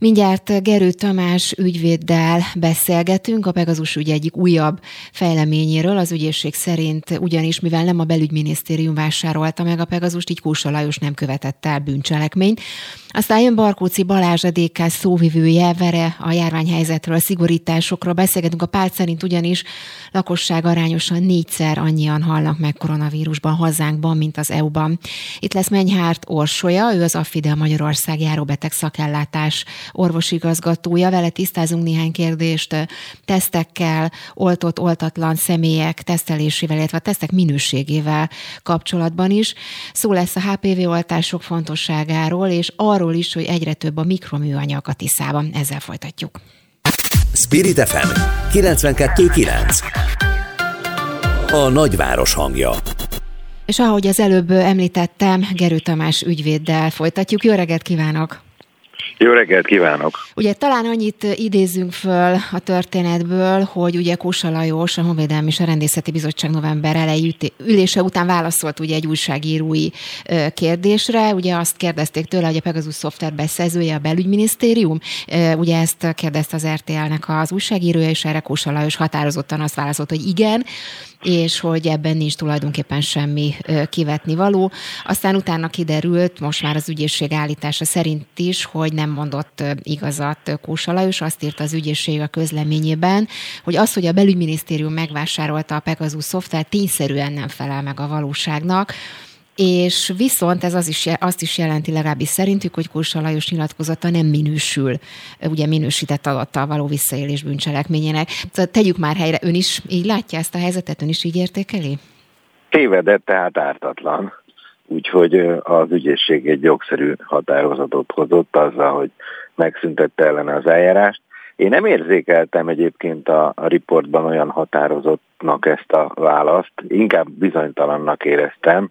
Mindjárt Gerő Tamás ügyvéddel beszélgetünk a Pegazus ügy egyik újabb fejleményéről. Az ügyészség szerint ugyanis, mivel nem a belügyminisztérium vásárolta meg a Pegazust, így Kósa Lajos nem követett el bűncselekményt. Aztán jön Barkóci Balázs a DK szóvivője, vere a járványhelyzetről, a szigorításokról beszélgetünk. A párt szerint ugyanis lakosság arányosan négyszer annyian halnak meg koronavírusban hazánkban, mint az EU-ban. Itt lesz Menyhárt Orsolya, ő az Affidel Magyarország járóbeteg szakellátás orvosigazgatója. Vele tisztázunk néhány kérdést tesztekkel, oltott, oltatlan személyek tesztelésével, illetve a tesztek minőségével kapcsolatban is. Szó lesz a HPV oltások fontosságáról, és arról is, hogy egyre több a mikroműanyag a Tiszában. Ezzel folytatjuk. Spirit FM 92.9 A nagyváros hangja és ahogy az előbb említettem, Gerő Tamás ügyvéddel folytatjuk. Jó reggelt kívánok! Jó reggelt kívánok! Ugye talán annyit idézünk föl a történetből, hogy ugye Kósa Lajos, a Honvédelmi és a Rendészeti Bizottság november elejé ülése után válaszolt ugye egy újságírói kérdésre. Ugye azt kérdezték tőle, hogy a Pegasus szoftver beszerzője a belügyminisztérium. Ugye ezt kérdezte az RTL-nek az újságírója, és erre Kósa Lajos határozottan azt válaszolt, hogy igen, és hogy ebben nincs tulajdonképpen semmi kivetni való. Aztán utána kiderült, most már az ügyészség állítása szerint is, hogy nem mondott igazat Kósa Lajos, azt írta az ügyészség a közleményében, hogy az, hogy a belügyminisztérium megvásárolta a Pegasus szoftvert, tényszerűen nem felel meg a valóságnak, és viszont ez az is, azt is jelenti legalábbis szerintük, hogy Kursa Lajos nyilatkozata nem minősül, ugye minősített adattal való visszaélés bűncselekményének. Szóval tegyük már helyre, ön is így látja ezt a helyzetet, ön is így értékeli? Tévedett, tehát ártatlan. Úgyhogy az ügyészség egy jogszerű határozatot hozott azzal, hogy megszüntette ellene az eljárást. Én nem érzékeltem egyébként a, a riportban olyan határozottnak ezt a választ, inkább bizonytalannak éreztem.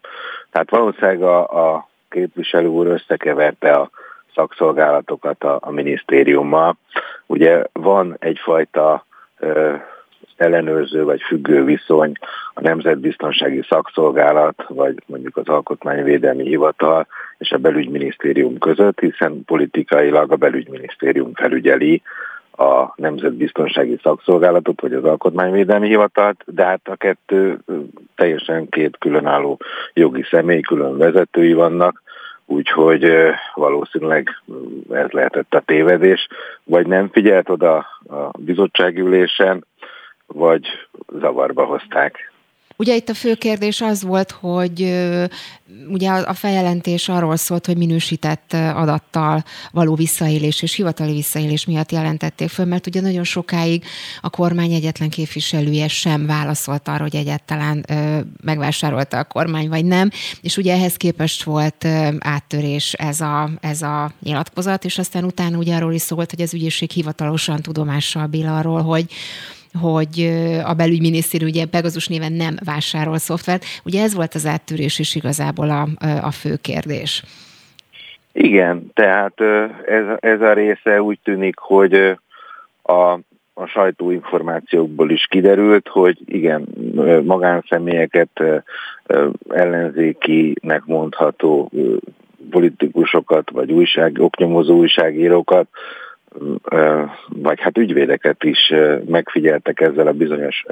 Tehát valószínűleg a, a képviselő úr összekeverte a szakszolgálatokat a, a minisztériummal. Ugye van egyfajta ö, ellenőrző vagy függő viszony a Nemzetbiztonsági Szakszolgálat, vagy mondjuk az Alkotmányvédelmi Hivatal és a belügyminisztérium között, hiszen politikailag a belügyminisztérium felügyeli a Nemzetbiztonsági Szakszolgálatot, vagy az Alkotmányvédelmi Hivatalt, de hát a kettő teljesen két különálló jogi személy, külön vezetői vannak, úgyhogy valószínűleg ez lehetett a tévedés, vagy nem figyelt oda a bizottságülésen, vagy zavarba hozták. Ugye itt a fő kérdés az volt, hogy ugye a feljelentés arról szólt, hogy minősített adattal való visszaélés és hivatali visszaélés miatt jelentették föl, mert ugye nagyon sokáig a kormány egyetlen képviselője sem válaszolt arra, hogy egyáltalán megvásárolta a kormány, vagy nem, és ugye ehhez képest volt áttörés ez a, ez a nyilatkozat, és aztán utána ugye arról is szólt, hogy az ügyészség hivatalosan tudomással bír arról, hogy hogy a belügyminisztérium ugye Pegasus néven nem vásárol szoftvert. Ugye ez volt az áttörés is igazából a, a fő kérdés. Igen, tehát ez, ez a része úgy tűnik, hogy a a sajtóinformációkból is kiderült, hogy igen, magánszemélyeket, ellenzékinek mondható politikusokat, vagy újság, oknyomozó újságírókat, vagy hát ügyvédeket is megfigyeltek ezzel a bizonyos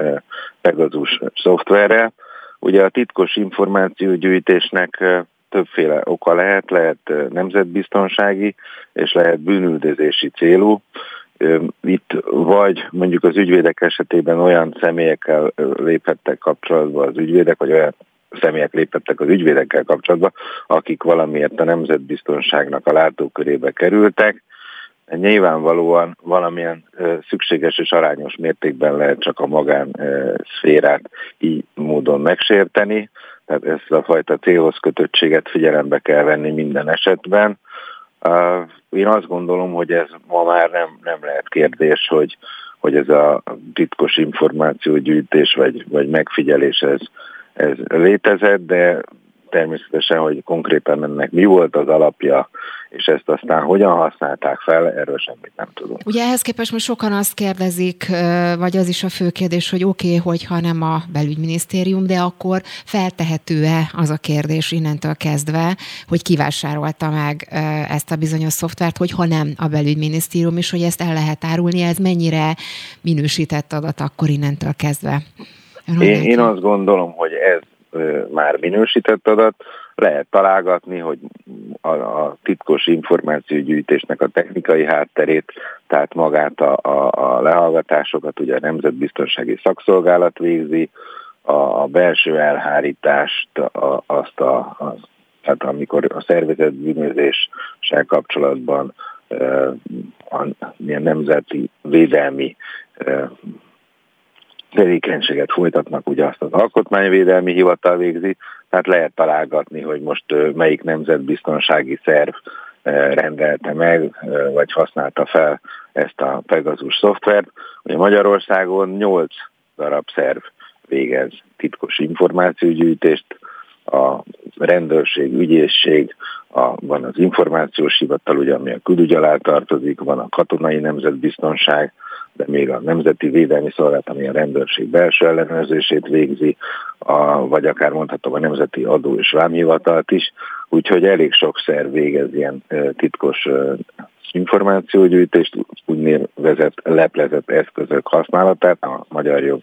Pegasus szoftverrel. Ugye a titkos információgyűjtésnek többféle oka lehet, lehet nemzetbiztonsági, és lehet bűnüldözési célú. Itt vagy mondjuk az ügyvédek esetében olyan személyekkel léphettek kapcsolatba az ügyvédek, vagy olyan személyek léphettek az ügyvédekkel kapcsolatba, akik valamiért a nemzetbiztonságnak a látókörébe kerültek. Nyilvánvalóan valamilyen szükséges és arányos mértékben lehet csak a magán szférát így módon megsérteni, tehát ezt a fajta célhoz kötöttséget figyelembe kell venni minden esetben. Én azt gondolom, hogy ez ma már nem, nem lehet kérdés, hogy, hogy ez a titkos információgyűjtés vagy, vagy megfigyelés ez, ez létezett, de természetesen, hogy konkrétan ennek mi volt az alapja, és ezt aztán hogyan használták fel, erről semmit nem tudunk. Ugye ehhez képest most sokan azt kérdezik, vagy az is a fő kérdés, hogy oké, okay, hogyha nem a belügyminisztérium, de akkor feltehető-e az a kérdés innentől kezdve, hogy kivásárolta meg ezt a bizonyos szoftvert, hogyha nem a belügyminisztérium, és hogy ezt el lehet árulni, ez mennyire minősített adat akkor innentől kezdve? Én, én azt gondolom, hogy ez már minősített adat, lehet találgatni, hogy a, a titkos információgyűjtésnek a technikai hátterét, tehát magát a, a, a lehallgatásokat ugye a Nemzetbiztonsági Szakszolgálat végzi, a, a belső elhárítást, a, azt a, a tehát amikor a szervezet bűnözéssel kapcsolatban e, a, a nemzeti védelmi tevékenységet folytatnak, ugye azt az Alkotmányvédelmi Hivatal végzi, tehát lehet találgatni, hogy most melyik nemzetbiztonsági szerv rendelte meg, vagy használta fel ezt a Pegasus szoftvert. Ugye Magyarországon 8 darab szerv végez titkos információgyűjtést, a rendőrség, ügyészség, a, van az információs hivatal, ugye, ami a külügy alá tartozik, van a katonai nemzetbiztonság, de még a Nemzeti Védelmi Szolgálat, ami a rendőrség belső ellenőrzését végzi, a, vagy akár mondhatom a Nemzeti Adó és Vámhivatalt is, úgyhogy elég sok szer végez ilyen titkos információgyűjtést, úgynevezett leplezett eszközök használatát, a magyar jog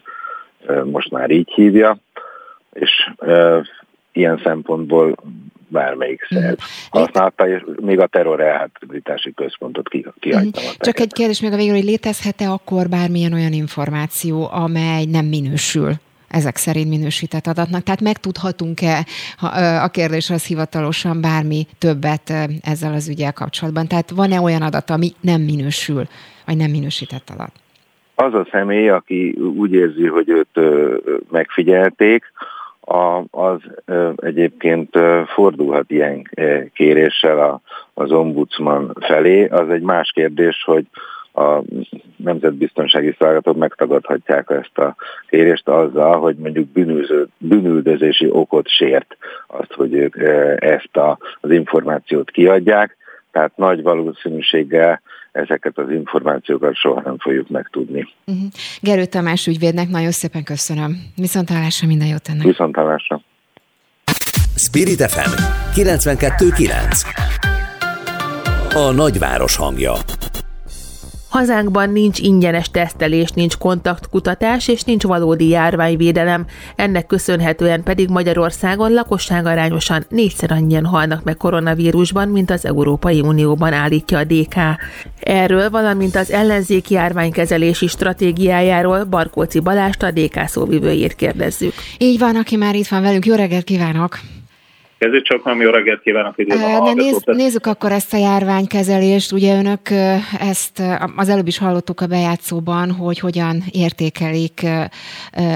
most már így hívja, és ilyen szempontból bármelyik szerv mhm. használta, és még a terror elhátítási központot kihagytam. Uh-huh. Csak egy kérdés még a végül, hogy létezhet-e akkor bármilyen olyan információ, amely nem minősül ezek szerint minősített adatnak. Tehát megtudhatunk-e, ha, a kérdés az hivatalosan bármi többet ezzel az ügyel kapcsolatban? Tehát van-e olyan adat, ami nem minősül, vagy nem minősített adat? Az a személy, aki úgy érzi, hogy őt megfigyelték, a, az egyébként fordulhat ilyen kéréssel a, az ombudsman felé. Az egy más kérdés, hogy a nemzetbiztonsági szolgálatok megtagadhatják ezt a kérést azzal, hogy mondjuk bűnöző, bűnüldözési okot sért azt, hogy ők ezt a, az információt kiadják. Tehát nagy valószínűséggel ezeket az információkat soha nem fogjuk megtudni. Uh-huh. Gerő Tamás ügyvédnek nagyon szépen köszönöm. Viszontlátásra minden jót ennek. Viszontlátásra. Spirit FM 92.9 A nagyváros hangja Hazánkban nincs ingyenes tesztelés, nincs kontaktkutatás és nincs valódi járványvédelem. Ennek köszönhetően pedig Magyarországon lakosságarányosan négyszer annyian halnak meg koronavírusban, mint az Európai Unióban állítja a DK. Erről, valamint az ellenzéki járványkezelési stratégiájáról Barkóci Balást a DK szóvivőjét kérdezzük. Így van, aki már itt van velünk. Jó reggelt kívánok! Kezdjük csak, nem jó reggelt kívánok De nézz, nézzük akkor ezt a járványkezelést. Ugye önök ezt az előbb is hallottuk a bejátszóban, hogy hogyan értékelik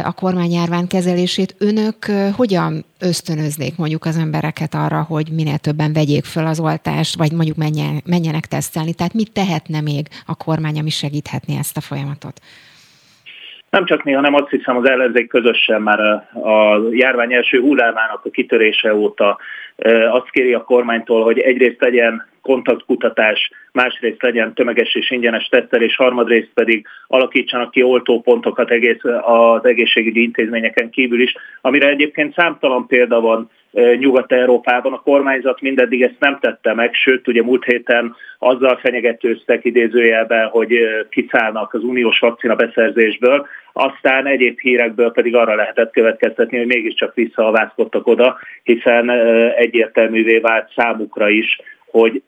a kormány járványkezelését. Önök hogyan ösztönöznék mondjuk az embereket arra, hogy minél többen vegyék föl az oltást, vagy mondjuk menjen, menjenek tesztelni? Tehát mit tehetne még a kormány, ami segíthetné ezt a folyamatot? Nem csak mi, hanem azt hiszem az ellenzék közösen már a, járvány első hullámának a kitörése óta azt kéri a kormánytól, hogy egyrészt legyen kontaktkutatás, másrészt legyen tömeges és ingyenes tesztelés, harmadrészt pedig alakítsanak ki oltópontokat egész az egészségügyi intézményeken kívül is, amire egyébként számtalan példa van Nyugat-Európában. A kormányzat mindeddig ezt nem tette meg, sőt, ugye múlt héten azzal fenyegetőztek idézőjelben, hogy kiszállnak az uniós vakcina beszerzésből, aztán egyéb hírekből pedig arra lehetett következtetni, hogy mégiscsak visszahavászkodtak oda, hiszen egyértelművé vált számukra is, hogy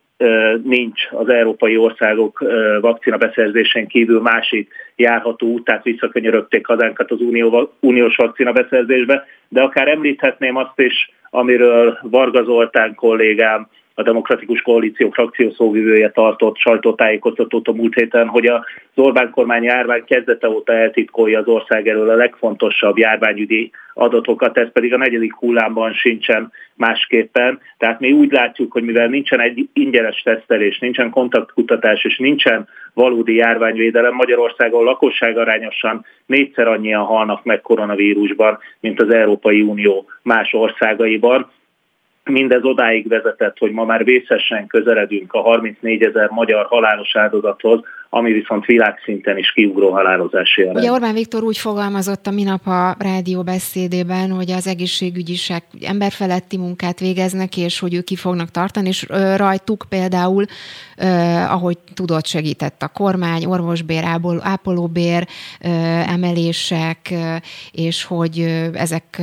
nincs az európai országok vakcina beszerzésen kívül másik járható tehát visszakönyörögték hazánkat az unió, uniós vakcina beszerzésbe, de akár említhetném azt is, amiről Varga Zoltán kollégám a Demokratikus Koalíció frakció szóvivője tartott sajtótájékoztatót a múlt héten, hogy az Orbán kormány járvány kezdete óta eltitkolja az ország elől a legfontosabb járványügyi adatokat, ez pedig a negyedik hullámban sincsen másképpen. Tehát mi úgy látjuk, hogy mivel nincsen egy ingyenes tesztelés, nincsen kontaktkutatás és nincsen valódi járványvédelem, Magyarországon lakosság arányosan négyszer annyian halnak meg koronavírusban, mint az Európai Unió más országaiban mindez odáig vezetett, hogy ma már vészesen közeledünk a 34 ezer magyar halálos áldozathoz, ami viszont világszinten is kiugró halálozási arány. Ugye Orbán Viktor úgy fogalmazott a minap a rádió beszédében, hogy az egészségügyisek emberfeletti munkát végeznek, és hogy ők ki fognak tartani, és rajtuk például, ahogy tudott, segített a kormány, orvosbér, ápolóbér emelések, és hogy ezek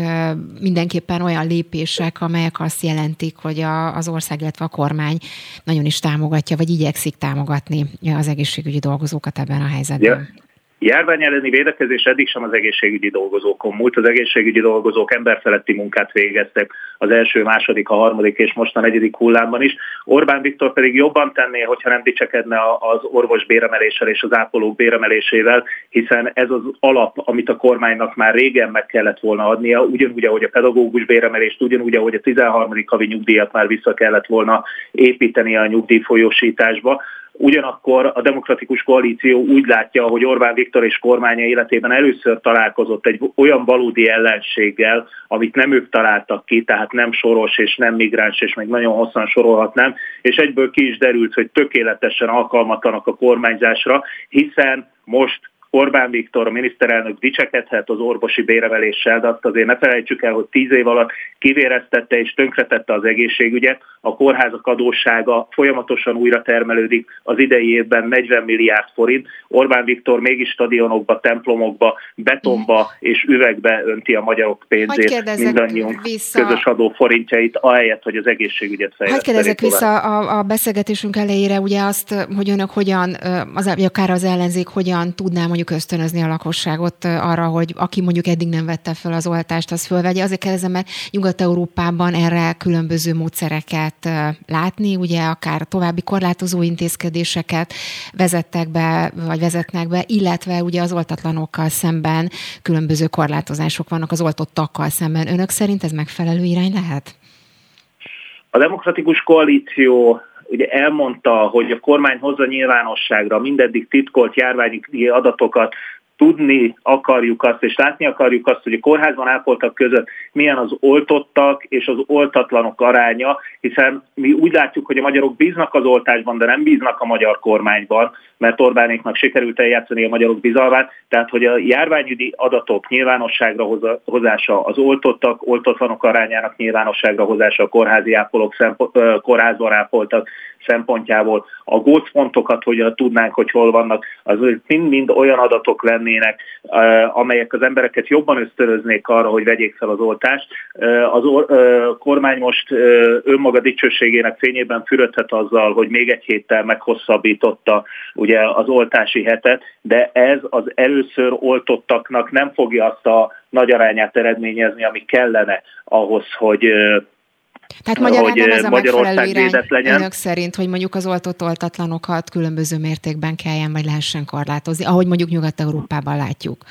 mindenképpen olyan lépések, amelyek azt jelentik, hogy az ország, illetve a kormány nagyon is támogatja, vagy igyekszik támogatni az egészségügyi egészségügyi dolgozókat ebben a helyzetben? Ja. Járvány elleni védekezés eddig sem az egészségügyi dolgozókon múlt. Az egészségügyi dolgozók emberfeletti munkát végeztek az első, második, a harmadik és most a negyedik hullámban is. Orbán Viktor pedig jobban tenné, hogyha nem dicsekedne az orvos béremeléssel és az ápolók béremelésével, hiszen ez az alap, amit a kormánynak már régen meg kellett volna adnia, ugyanúgy, ahogy a pedagógus béremelést, ugyanúgy, ahogy a 13. havi nyugdíjat már vissza kellett volna építeni a nyugdíjfolyósításba. Ugyanakkor a demokratikus koalíció úgy látja, hogy Orbán Viktor és kormánya életében először találkozott egy olyan valódi ellenséggel, amit nem ők találtak ki, tehát nem soros és nem migráns, és még nagyon hosszan sorolhatnám, és egyből ki is derült, hogy tökéletesen alkalmatlanak a kormányzásra, hiszen most Orbán Viktor, a miniszterelnök dicsekedhet az orvosi béremeléssel, de azt azért ne felejtsük el, hogy tíz év alatt kivéreztette és tönkretette az egészségügyet, a kórházak adóssága folyamatosan újra termelődik, az idei évben 40 milliárd forint, Orbán Viktor mégis stadionokba, templomokba, betonba és üvegbe önti a magyarok pénzét, mindannyiunk vissza... közös adó forintjait, ahelyett, hogy az egészségügyet fejlesztenék. Hogy kérdezek vissza a, a beszélgetésünk elejére, ugye azt, hogy önök hogyan, az, akár az ellenzék hogyan tudná mondjuk ösztönözni a lakosságot arra, hogy aki mondjuk eddig nem vette fel az oltást, az fölvegye. Azért kérdezem, mert Nyugat-Európában erre különböző módszereket látni, ugye akár további korlátozó intézkedéseket vezettek be, vagy vezetnek be, illetve ugye az oltatlanokkal szemben különböző korlátozások vannak az oltottakkal szemben. Önök szerint ez megfelelő irány lehet? A demokratikus koalíció ugye elmondta, hogy a kormány hozza nyilvánosságra mindeddig titkolt járványi adatokat, tudni akarjuk azt, és látni akarjuk azt, hogy a kórházban ápoltak között milyen az oltottak és az oltatlanok aránya, hiszen mi úgy látjuk, hogy a magyarok bíznak az oltásban, de nem bíznak a magyar kormányban, mert Orbánéknak sikerült eljátszani a magyarok bizalmát, tehát hogy a járványügyi adatok nyilvánosságra hozása, az oltottak, oltatlanok arányának nyilvánosságra hozása a kórházi ápolók, kórházban ápoltak szempontjából, a gócpontokat, hogy tudnánk, hogy hol vannak, az mind-mind olyan adatok lennének, amelyek az embereket jobban ösztönöznék arra, hogy vegyék fel az oltást. Az kormány most önmaga dicsőségének fényében fürödhet azzal, hogy még egy héttel meghosszabbította ugye az oltási hetet, de ez az először oltottaknak nem fogja azt a nagy arányát eredményezni, ami kellene ahhoz, hogy tehát magyarán hogy ez a megfelelő irány legyen. önök szerint, hogy mondjuk az oltott oltatlanokat különböző mértékben kelljen vagy lehessen korlátozni, ahogy mondjuk Nyugat-Európában látjuk.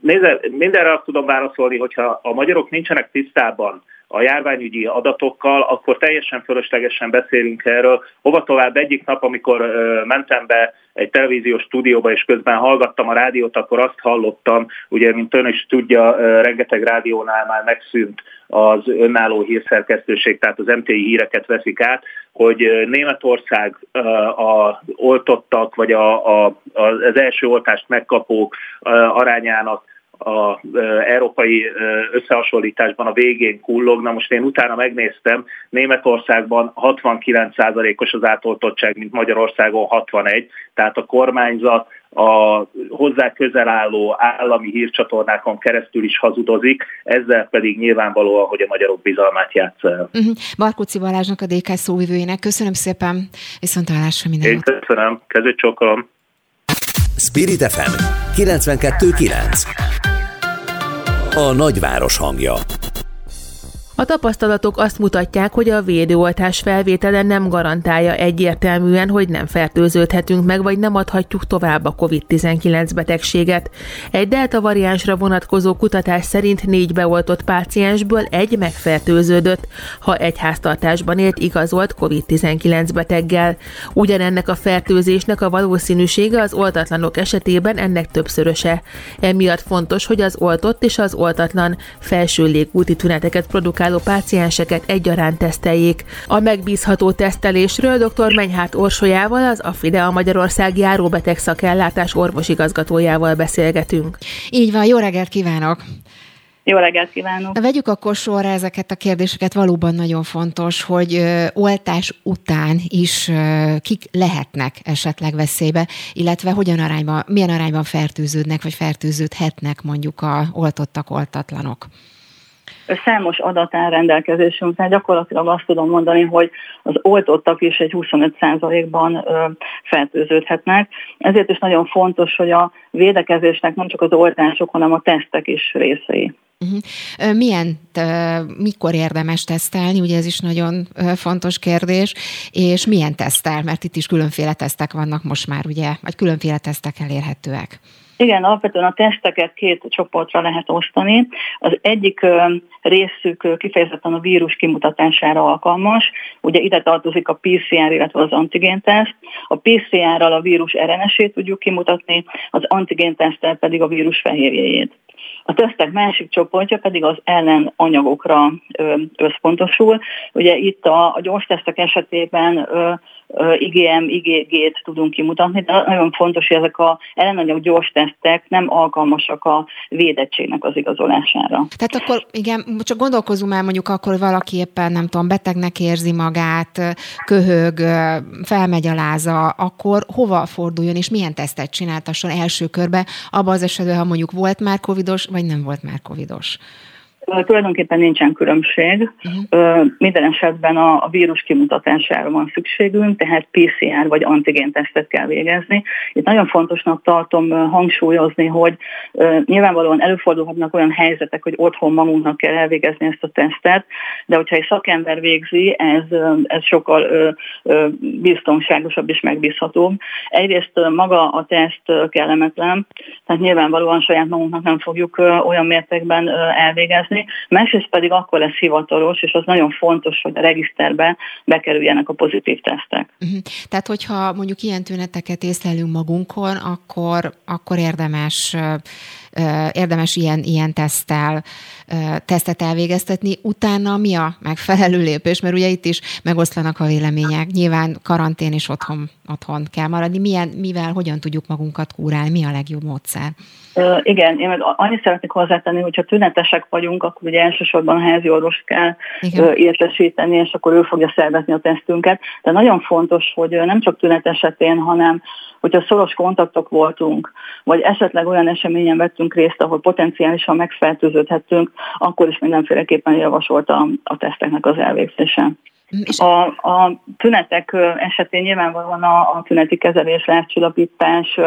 Nézze, mindenre azt tudom válaszolni, hogyha a magyarok nincsenek tisztában a járványügyi adatokkal, akkor teljesen fölöslegesen beszélünk erről. Hova tovább egyik nap, amikor mentem be egy televíziós stúdióba, és közben hallgattam a rádiót, akkor azt hallottam, ugye, mint ön is tudja, rengeteg rádiónál már megszűnt az önálló hírszerkesztőség, tehát az MTI híreket veszik át, hogy Németország a oltottak, vagy a, a, az első oltást megkapók arányának az európai összehasonlításban a végén kullog. Na most én utána megnéztem, Németországban 69%-os az átoltottság, mint Magyarországon 61, tehát a kormányzat a hozzá közel álló állami hírcsatornákon keresztül is hazudozik, ezzel pedig nyilvánvalóan, hogy a magyarok bizalmát játsz el. Uh-huh. Barkóci Balázsnak a DK szóvivőjének. Köszönöm szépen, viszont hallásra minden. Én köszönöm, kezét csokolom. Spirit FM 92.9 A nagyváros hangja a tapasztalatok azt mutatják, hogy a védőoltás felvétele nem garantálja egyértelműen, hogy nem fertőződhetünk meg, vagy nem adhatjuk tovább a COVID-19 betegséget. Egy delta variánsra vonatkozó kutatás szerint négy beoltott páciensből egy megfertőződött, ha egy háztartásban élt igazolt COVID-19 beteggel. Ugyanennek a fertőzésnek a valószínűsége az oltatlanok esetében ennek többszöröse. Emiatt fontos, hogy az oltott és az oltatlan felső légúti tüneteket produkál álló pácienseket egyaránt teszteljék. A megbízható tesztelésről dr. Menyhárt Orsolyával, az a Magyarország járóbeteg szakellátás orvosigazgatójával beszélgetünk. Így van, jó reggelt kívánok! Jó reggelt kívánok! Vegyük akkor sorra ezeket a kérdéseket, valóban nagyon fontos, hogy ö, oltás után is ö, kik lehetnek esetleg veszélybe, illetve hogyan arányban, milyen arányban fertőződnek, vagy fertőződhetnek mondjuk a oltottak, oltatlanok számos adat áll rendelkezésünkre, gyakorlatilag azt tudom mondani, hogy az oltottak is egy 25%-ban fertőződhetnek. Ezért is nagyon fontos, hogy a védekezésnek nem csak az oltások, hanem a tesztek is részei. Uh-huh. Milyen, mikor érdemes tesztelni, ugye ez is nagyon fontos kérdés, és milyen tesztel, mert itt is különféle tesztek vannak most már, ugye, vagy különféle tesztek elérhetőek. Igen, alapvetően a teszteket két csoportra lehet osztani. Az egyik részük kifejezetten a vírus kimutatására alkalmas. Ugye ide tartozik a PCR, illetve az antigénteszt. A PCR-ral a vírus RNS-ét tudjuk kimutatni, az antigénteszttel pedig a vírus fehérjéjét. A tesztek másik csoportja pedig az ellenanyagokra összpontosul. Ugye itt a, a gyors tesztek esetében IgM, IgG-t tudunk kimutatni, de nagyon fontos, hogy ezek a ellenanyag gyors tesztek nem alkalmasak a védettségnek az igazolására. Tehát akkor igen, csak gondolkozunk már mondjuk akkor, valaki éppen nem tudom, betegnek érzi magát, köhög, felmegy a láza, akkor hova forduljon és milyen tesztet csináltasson első körbe, abban az esetben, ha mondjuk volt már covidos, vagy nem volt már covidos? Tulajdonképpen nincsen különbség. Uh-huh. Minden esetben a, a vírus kimutatására van szükségünk, tehát PCR vagy antigén tesztet kell végezni. Itt nagyon fontosnak tartom hangsúlyozni, hogy nyilvánvalóan előfordulhatnak olyan helyzetek, hogy otthon magunknak kell elvégezni ezt a tesztet, de hogyha egy szakember végzi, ez, ez sokkal biztonságosabb és megbízhatóbb. Egyrészt maga a teszt kellemetlen, tehát nyilvánvalóan saját magunknak nem fogjuk olyan mértékben elvégezni, tenni, másrészt pedig akkor lesz hivatalos, és az nagyon fontos, hogy a regiszterbe bekerüljenek a pozitív tesztek. Uh-huh. Tehát, hogyha mondjuk ilyen tüneteket észlelünk magunkon, akkor, akkor érdemes érdemes ilyen, ilyen tesztel, tesztet elvégeztetni. Utána mi a megfelelő lépés? Mert ugye itt is megoszlanak a vélemények. Nyilván karantén és otthon, otthon kell maradni. Milyen, mivel, hogyan tudjuk magunkat kúrálni? Mi a legjobb módszer? Igen, én meg annyit szeretnék hozzátenni, hogyha tünetesek vagyunk, akkor ugye elsősorban a házi orvos kell uh, értesíteni, és akkor ő fogja szervezni a tesztünket. De nagyon fontos, hogy nem csak tünet esetén, hanem hogyha szoros kontaktok voltunk, vagy esetleg olyan eseményen vettünk részt, ahol potenciálisan megfertőződhettünk, akkor is mindenféleképpen javasolt a, teszteknek az elvégzése. A, a tünetek esetén nyilvánvalóan a, a tüneti kezelés, rácsillapítás,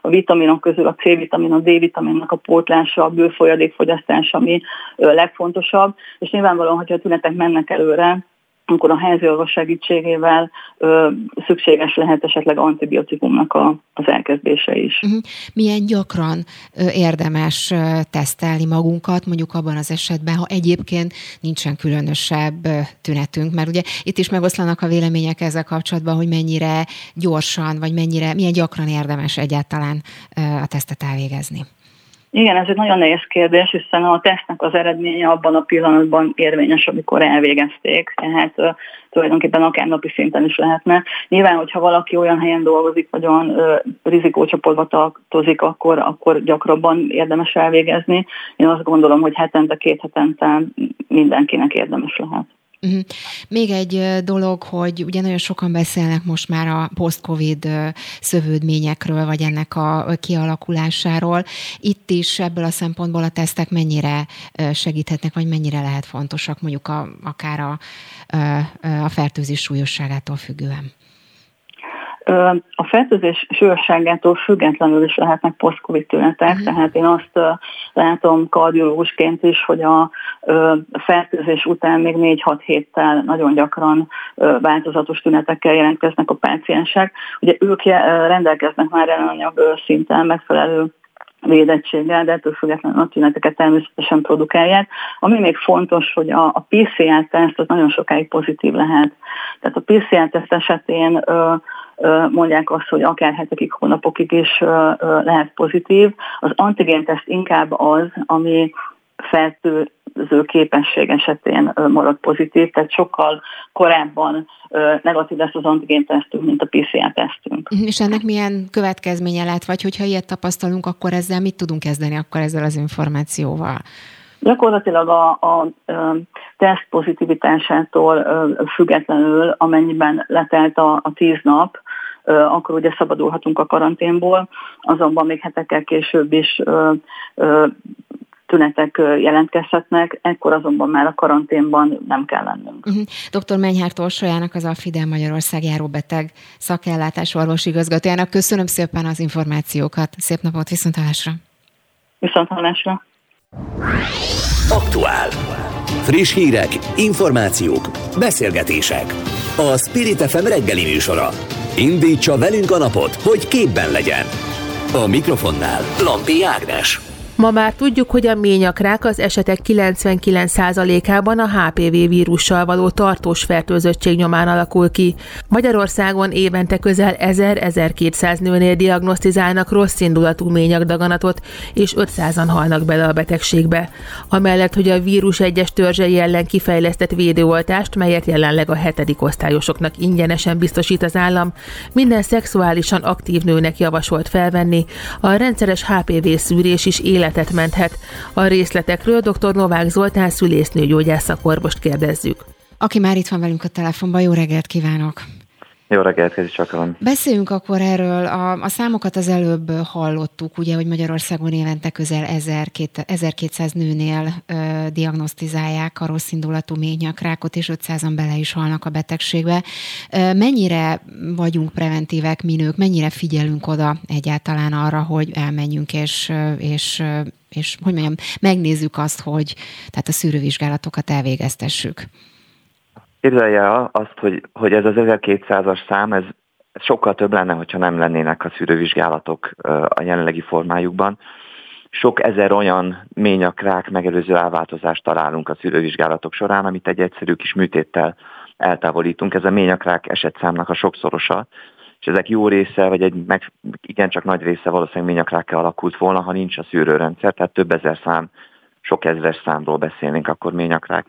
a vitaminok közül a C-vitamin, a D-vitaminnak a pótlása, a bőfolyadék fogyasztása, ami legfontosabb, és nyilvánvalóan, hogyha a tünetek mennek előre, akkor a házi orvos segítségével ö, szükséges lehet esetleg antibiotikumnak a, az elkezdése is. Uh-huh. Milyen gyakran érdemes tesztelni magunkat, mondjuk abban az esetben, ha egyébként nincsen különösebb tünetünk, mert ugye itt is megoszlanak a vélemények ezzel kapcsolatban, hogy mennyire gyorsan, vagy mennyire, milyen gyakran érdemes egyáltalán a tesztet elvégezni. Igen, ez egy nagyon nehéz kérdés, hiszen a tesztnek az eredménye abban a pillanatban érvényes, amikor elvégezték, tehát uh, tulajdonképpen akár napi szinten is lehetne. Nyilván, hogyha valaki olyan helyen dolgozik, vagy olyan uh, rizikócsoportba tartozik, akkor, akkor gyakrabban érdemes elvégezni. Én azt gondolom, hogy hetente, két hetente mindenkinek érdemes lehet. Uh-huh. Még egy dolog, hogy ugye nagyon sokan beszélnek most már a post-covid szövődményekről, vagy ennek a kialakulásáról. Itt is ebből a szempontból a tesztek mennyire segíthetnek, vagy mennyire lehet fontosak, mondjuk a, akár a, a fertőzés súlyosságától függően. A fertőzés súlyosságától függetlenül is lehetnek post-covid tünetek, uh-huh. tehát én azt látom kardiológusként is, hogy a fertőzés után még 4-6 héttel nagyon gyakran változatos tünetekkel jelentkeznek a páciensek. Ugye ők rendelkeznek már ellenanyag szinten megfelelő védettséggel, de ettől függetlenül a tüneteket természetesen produkálják. Ami még fontos, hogy a, a PCR-teszt az nagyon sokáig pozitív lehet. Tehát a PCR-teszt esetén ö, mondják azt, hogy akár hetekig, hónapokig is lehet pozitív. Az antigénteszt inkább az, ami fertőző képesség esetén marad pozitív, tehát sokkal korábban negatív lesz az antigén tesztünk, mint a PCR tesztünk. És ennek milyen következménye lehet, vagy hogyha ilyet tapasztalunk, akkor ezzel mit tudunk kezdeni akkor ezzel az információval? Gyakorlatilag a, a, a teszt pozitivitásától függetlenül, amennyiben letelt a, a tíz nap, akkor ugye szabadulhatunk a karanténból, azonban még hetekkel később is tünetek jelentkezhetnek, ekkor azonban már a karanténban nem kell lennünk. Uh-huh. Dr. Menyhárt Orsolyának, az Fidel Magyarország járóbeteg szakellátás orvosigazgatójának köszönöm szépen az információkat. Szép napot, viszontalásra! Viszontalásra! Aktuál. Friss hírek, információk, beszélgetések. A Spirit FM reggeli műsora. Indítsa velünk a napot, hogy képben legyen. A mikrofonnál Lampi Ágnes. Ma már tudjuk, hogy a ményakrák az esetek 99%-ában a HPV vírussal való tartós fertőzöttség nyomán alakul ki. Magyarországon évente közel 1000-1200 nőnél diagnosztizálnak rossz indulatú ményakdaganatot, és 500-an halnak bele a betegségbe. Amellett, hogy a vírus egyes törzsei ellen kifejlesztett védőoltást, melyet jelenleg a hetedik osztályosoknak ingyenesen biztosít az állam, minden szexuálisan aktív nőnek javasolt felvenni, a rendszeres HPV szűrés is élet életet menthet. A részletekről dr. Novák Zoltán szülésznő gyógyászakorvost kérdezzük. Aki már itt van velünk a telefonban, jó reggelt kívánok! Jó reggelt, Kezi Csakron. Beszéljünk akkor erről. A, a számokat az előbb hallottuk, ugye, hogy Magyarországon évente közel 1200 nőnél ö, diagnosztizálják a rossz indulatú ményakrákot, és 500-an bele is halnak a betegségbe. Ö, mennyire vagyunk preventívek mi nők, mennyire figyelünk oda egyáltalán arra, hogy elmenjünk és, és, és hogy mondjam, megnézzük azt, hogy tehát a szűrővizsgálatokat elvégeztessük. Képzelje el azt, hogy, hogy ez az 1200-as szám, ez, sokkal több lenne, hogyha nem lennének a szűrővizsgálatok a jelenlegi formájukban. Sok ezer olyan ményakrák megelőző elváltozást találunk a szűrővizsgálatok során, amit egy egyszerű kis műtéttel eltávolítunk. Ez a ményakrák esetszámnak a sokszorosa, és ezek jó része, vagy egy meg, igencsak nagy része valószínűleg ményakrákkel alakult volna, ha nincs a szűrőrendszer, tehát több ezer szám, sok ezres számról beszélnénk akkor ményakrák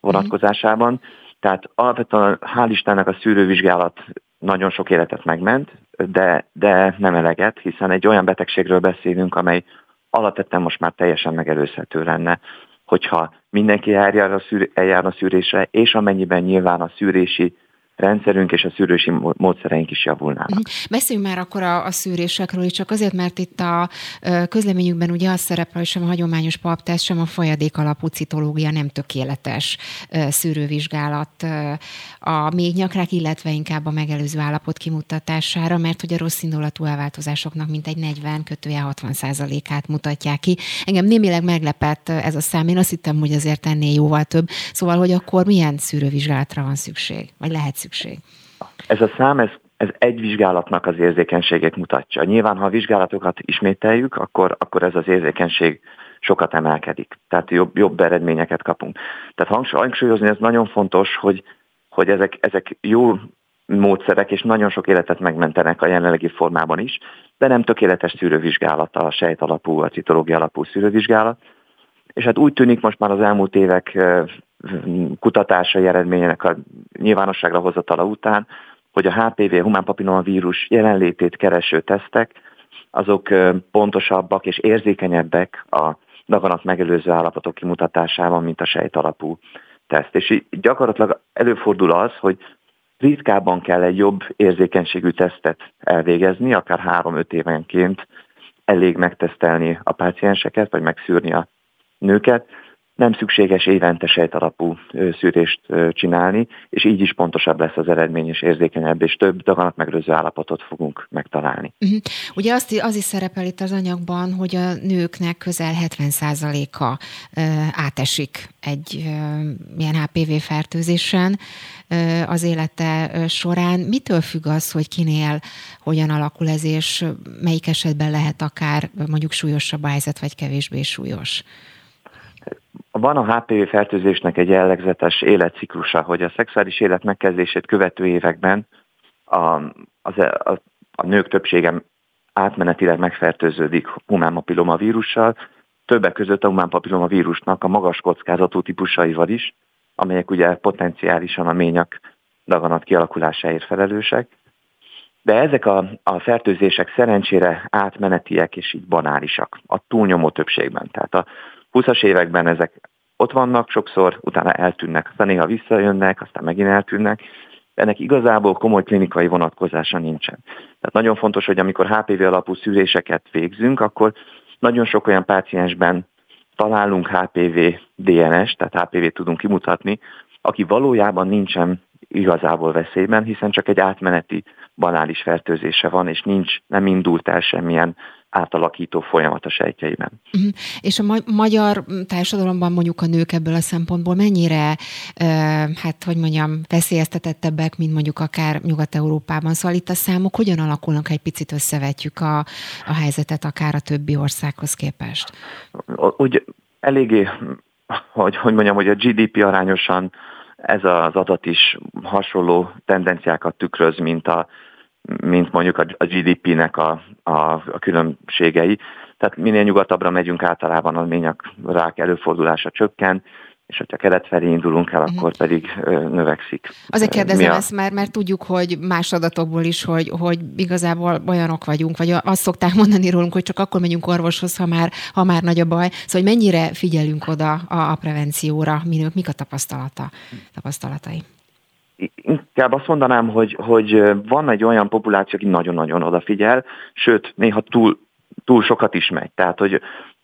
vonatkozásában. Mm. Tehát alapvetően hál' Istennek a szűrővizsgálat nagyon sok életet megment, de, de nem eleget, hiszen egy olyan betegségről beszélünk, amely alapvetően most már teljesen megelőzhető lenne, hogyha mindenki eljár a, szűr, eljár a szűrésre, és amennyiben nyilván a szűrési rendszerünk és a szűrési módszereink is javulnának. Mhm. Beszéljünk már akkor a, a szűrésekről, csak azért, mert itt a közleményükben ugye az szerepel, hogy sem a hagyományos paptest, sem a folyadék alapú citológia nem tökéletes szűrővizsgálat a még nyakrák, illetve inkább a megelőző állapot kimutatására, mert hogy a rossz indulatú elváltozásoknak mintegy 40 kötője 60% át mutatják ki. Engem némileg meglepett ez a szám, én azt hittem, hogy azért ennél jóval több. Szóval, hogy akkor milyen szűrővizsgálatra van szükség, vagy lehet szükség? Ez a szám, ez, ez egy vizsgálatnak az érzékenységét mutatja. Nyilván, ha a vizsgálatokat ismételjük, akkor, akkor ez az érzékenység sokat emelkedik. Tehát jobb, jobb eredményeket kapunk. Tehát hangsúlyozni ez nagyon fontos, hogy, hogy ezek, ezek jó módszerek, és nagyon sok életet megmentenek a jelenlegi formában is, de nem tökéletes szűrővizsgálat a sejt alapú, a citológia alapú szűrővizsgálat. És hát úgy tűnik most már az elmúlt évek kutatásai eredményének a nyilvánosságra hozatala után, hogy a HPV, humán papillomavírus jelenlétét kereső tesztek, azok pontosabbak és érzékenyebbek a daganat megelőző állapotok kimutatásában, mint a sejt alapú teszt. És így gyakorlatilag előfordul az, hogy ritkábban kell egy jobb érzékenységű tesztet elvégezni, akár három-öt évenként elég megtesztelni a pácienseket, vagy megszűrni a nőket, nem szükséges évente sejtalapú szűrést csinálni, és így is pontosabb lesz az eredmény, és érzékenyebb, és több daganatmegrőző állapotot fogunk megtalálni. Uh-huh. Ugye azt, az is szerepel itt az anyagban, hogy a nőknek közel 70%-a átesik egy ilyen HPV fertőzésen az élete során. Mitől függ az, hogy kinél hogyan alakul ez, és melyik esetben lehet akár mondjuk súlyosabb a helyzet, vagy kevésbé súlyos? Van a HPV fertőzésnek egy jellegzetes életciklusa, hogy a szexuális élet megkezdését követő években a, az, a, a nők többsége átmenetileg megfertőződik humán vírussal, többek között a humán vírusnak a magas kockázatú típusaival is, amelyek ugye potenciálisan a ményak daganat kialakulásáért felelősek. De ezek a, a fertőzések szerencsére átmenetiek és így banálisak a túlnyomó többségben. Tehát a 20-as években ezek ott vannak sokszor, utána eltűnnek, aztán néha visszajönnek, aztán megint eltűnnek, ennek igazából komoly klinikai vonatkozása nincsen. Tehát nagyon fontos, hogy amikor HPV alapú szűréseket végzünk, akkor nagyon sok olyan páciensben találunk HPV DNS, tehát HPV tudunk kimutatni, aki valójában nincsen igazából veszélyben, hiszen csak egy átmeneti banális fertőzése van, és nincs, nem indult el semmilyen átalakító folyamat a sejtjeiben. Uh-huh. És a ma- magyar társadalomban mondjuk a nők ebből a szempontból mennyire, uh, hát hogy mondjam, veszélyeztetettebbek, mint mondjuk akár Nyugat-Európában. Szóval itt a számok hogyan alakulnak, ha egy picit összevetjük a, a helyzetet akár a többi országhoz képest? Úgy eléggé, hogy, hogy mondjam, hogy a GDP arányosan ez az adat is hasonló tendenciákat tükröz, mint a mint mondjuk a GDP-nek a, a, a különbségei. Tehát minél nyugatabbra megyünk általában a ményak rák előfordulása csökken, és hogyha kelet felé indulunk el, akkor uh-huh. pedig növekszik. Azért kérdezem a... ezt, mert, mert tudjuk, hogy más adatokból is, hogy, hogy igazából olyanok vagyunk, vagy azt szokták mondani rólunk, hogy csak akkor megyünk orvoshoz, ha már, ha már nagy a baj. Szóval, hogy mennyire figyelünk oda a, a prevencióra, minők, mik a tapasztalata, tapasztalatai? Inkább azt mondanám, hogy, hogy van egy olyan populáció, aki nagyon-nagyon odafigyel, sőt, néha túl, túl sokat is megy. Tehát, hogy,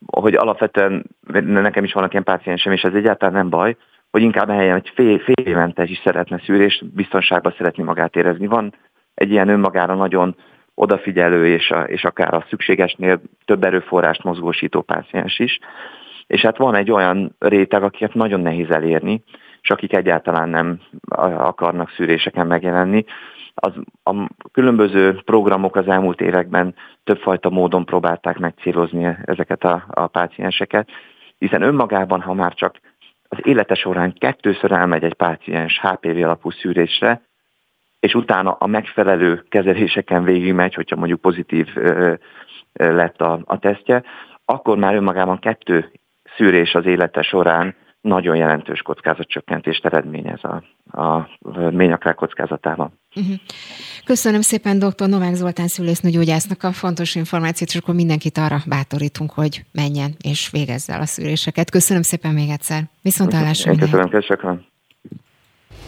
hogy alapvetően nekem is vannak ilyen páciensem, és ez egyáltalán nem baj, hogy inkább helyen egy fél, fél évente is szeretne szűrést, biztonságban szeretni magát érezni. Van egy ilyen önmagára nagyon odafigyelő, és, a, és akár a szükségesnél több erőforrást mozgósító páciens is. És hát van egy olyan réteg, akiket nagyon nehéz elérni, és akik egyáltalán nem akarnak szűréseken megjelenni. Az, a különböző programok az elmúlt években többfajta módon próbálták megcélozni ezeket a, a pácienseket, hiszen önmagában, ha már csak az élete során kettőször elmegy egy páciens HPV alapú szűrésre, és utána a megfelelő kezeléseken végigmegy, hogyha mondjuk pozitív ö, ö, lett a, a tesztje, akkor már önmagában kettő szűrés az élete során nagyon jelentős kockázatcsökkentést eredményez a, a ményakrák kockázatában. Uh-huh. Köszönöm szépen dr. Novák Zoltán szülésznőgyógyásznak a fontos információt, és akkor mindenkit arra bátorítunk, hogy menjen és végezze el a szűréseket. Köszönöm szépen még egyszer. Viszont hallásra. Köszönöm, köszönöm.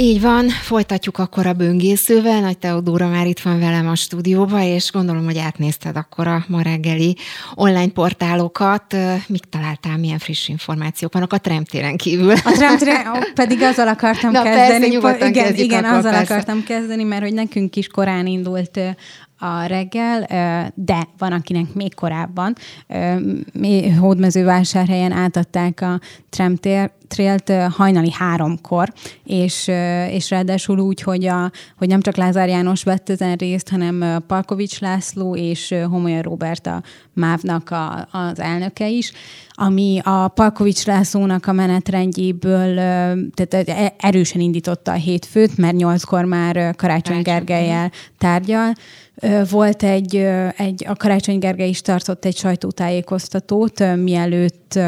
Így van, folytatjuk akkor a böngészővel. Nagy Teodóra már itt van velem a stúdióba, és gondolom, hogy átnézted akkor a ma reggeli online portálokat. Mit találtál, milyen friss információk vannak a Tremtéren kívül? A Tremtéren pedig azzal akartam [laughs] Na, kezdeni. Persze, igen, igen azzal persze. akartam kezdeni, mert hogy nekünk is korán indult a reggel, de van, akinek még korábban. Hódmezővásárhelyen átadták a tramtrélt hajnali háromkor, és, és ráadásul úgy, hogy, a, hogy nem csak Lázár János vett ezen részt, hanem Palkovics László és Homolya Robert a MÁV-nak a, az elnöke is, ami a Palkovics Lászlónak a menetrendjéből tehát e, erősen indította a hétfőt, mert nyolckor már Karácsony Gergelyel tárgyal, volt egy, egy, a Karácsony Gergely is tartott egy sajtótájékoztatót, mielőtt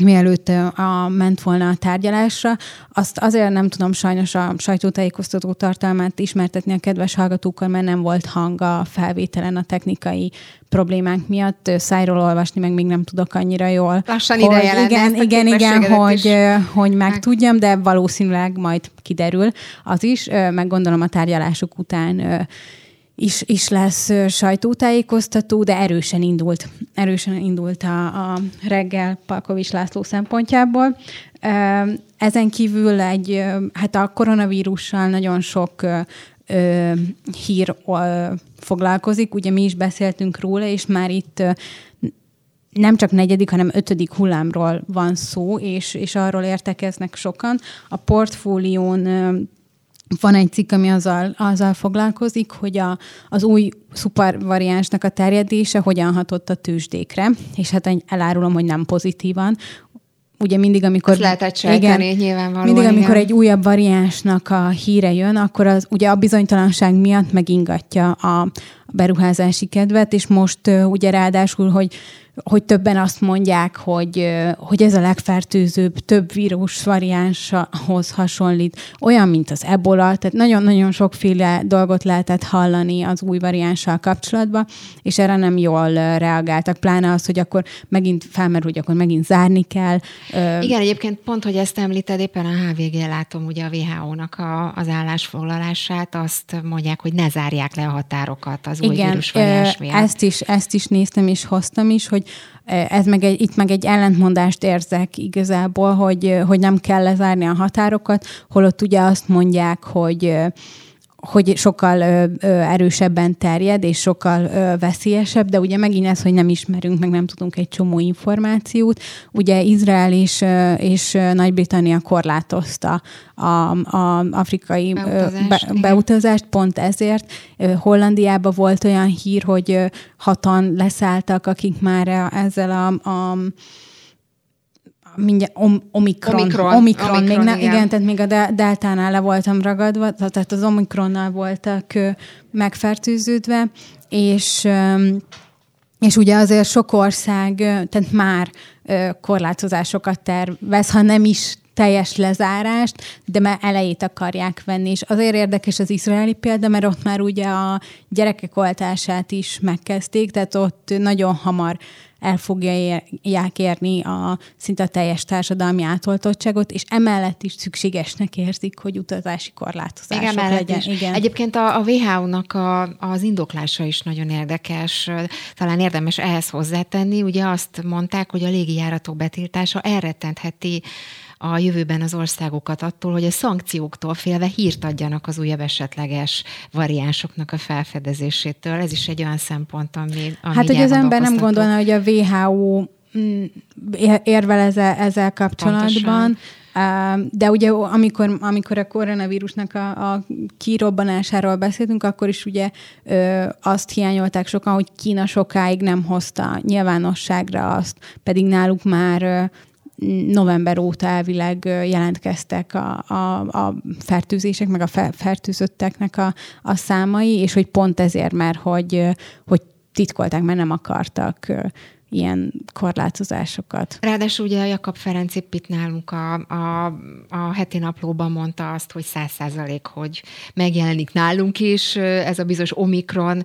mielőtt a, ment volna a tárgyalásra. Azt azért nem tudom sajnos a sajtótájékoztató tartalmát ismertetni a kedves hallgatókkal, mert nem volt hang a felvételen a technikai problémák miatt. Szájról olvasni meg még nem tudok annyira jól. Lassan ide Igen, igen, igen, hogy, hogy meg tudjam, de valószínűleg majd kiderül az is. Meg gondolom a tárgyalások után is, is lesz sajtótájékoztató, de erősen indult. Erősen indult a, a reggel Palkovics László szempontjából. Ezen kívül egy, hát a koronavírussal nagyon sok ö, hír ö, foglalkozik. Ugye mi is beszéltünk róla, és már itt nem csak negyedik, hanem ötödik hullámról van szó, és, és arról értekeznek sokan. A portfólión van egy cikk, ami azzal, azzal foglalkozik, hogy a, az új szupervariánsnak a terjedése hogyan hatott a tőzsdékre, és hát elárulom, hogy nem pozitívan. Ugye mindig, amikor... Ezt lehetett sejteni, igen, nyilvánvalóan. Mindig, amikor igen. egy újabb variánsnak a híre jön, akkor az ugye a bizonytalanság miatt megingatja a beruházási kedvet, és most uh, ugye ráadásul, hogy hogy többen azt mondják, hogy, hogy ez a legfertőzőbb, több vírus variánshoz hasonlít, olyan, mint az ebola, tehát nagyon-nagyon sokféle dolgot lehetett hallani az új variánssal kapcsolatban, és erre nem jól reagáltak, pláne az, hogy akkor megint felmerül, hogy akkor megint zárni kell. Igen, egyébként pont, hogy ezt említed, éppen a HVG látom ugye a WHO-nak a, az állásfoglalását, azt mondják, hogy ne zárják le a határokat az új Igen, vírus variáns miatt. Ezt is, ezt is néztem és hoztam is, hogy ez meg egy, itt meg egy ellentmondást érzek igazából, hogy, hogy nem kell lezárni a határokat, holott ugye azt mondják, hogy hogy sokkal ö, ö, erősebben terjed, és sokkal ö, veszélyesebb, de ugye megint ez, hogy nem ismerünk, meg nem tudunk egy csomó információt. Ugye Izrael és, ö, és Nagy-Britannia korlátozta a, a afrikai beutazást, be, beutazást pont ezért. Hollandiában volt olyan hír, hogy hatan leszálltak, akik már ezzel a, a mindjárt om, omikron, omikron, omikron, omikron, még nem, igen. igen, tehát még a deltánál le voltam ragadva, tehát az omikronnal voltak megfertőződve, és és ugye azért sok ország, tehát már korlátozásokat tervez, ha nem is teljes lezárást, de már elejét akarják venni. És azért érdekes az izraeli példa, mert ott már ugye a gyerekek oltását is megkezdték, tehát ott nagyon hamar el fogják érni a szinte a teljes társadalmi átoltottságot, és emellett is szükségesnek érzik, hogy utazási korlátozások Igen, legyen. Is. Igen. Egyébként a, a WHO-nak a, az indoklása is nagyon érdekes. Talán érdemes ehhez hozzátenni. Ugye azt mondták, hogy a légijáratok betiltása elrettentheti a jövőben az országokat attól, hogy a szankcióktól félve hírt adjanak az újabb esetleges variánsoknak a felfedezésétől. Ez is egy olyan szempont, ami, ami Hát, hogy az ember nem gondolna, hogy a WHO mm, érvel ezzel, ezzel kapcsolatban, Pontosan. De ugye amikor, amikor a koronavírusnak a, a kirobbanásáról beszéltünk, akkor is ugye ö, azt hiányolták sokan, hogy Kína sokáig nem hozta nyilvánosságra azt, pedig náluk már november óta elvileg jelentkeztek a, a, a fertőzések, meg a fertőzötteknek a, a számai, és hogy pont ezért, mert hogy, hogy titkolták, mert nem akartak ilyen korlátozásokat. Ráadásul ugye Jakab Ferenc itt nálunk a, a, a heti naplóban mondta azt, hogy száz százalék, hogy megjelenik nálunk is ez a bizonyos omikron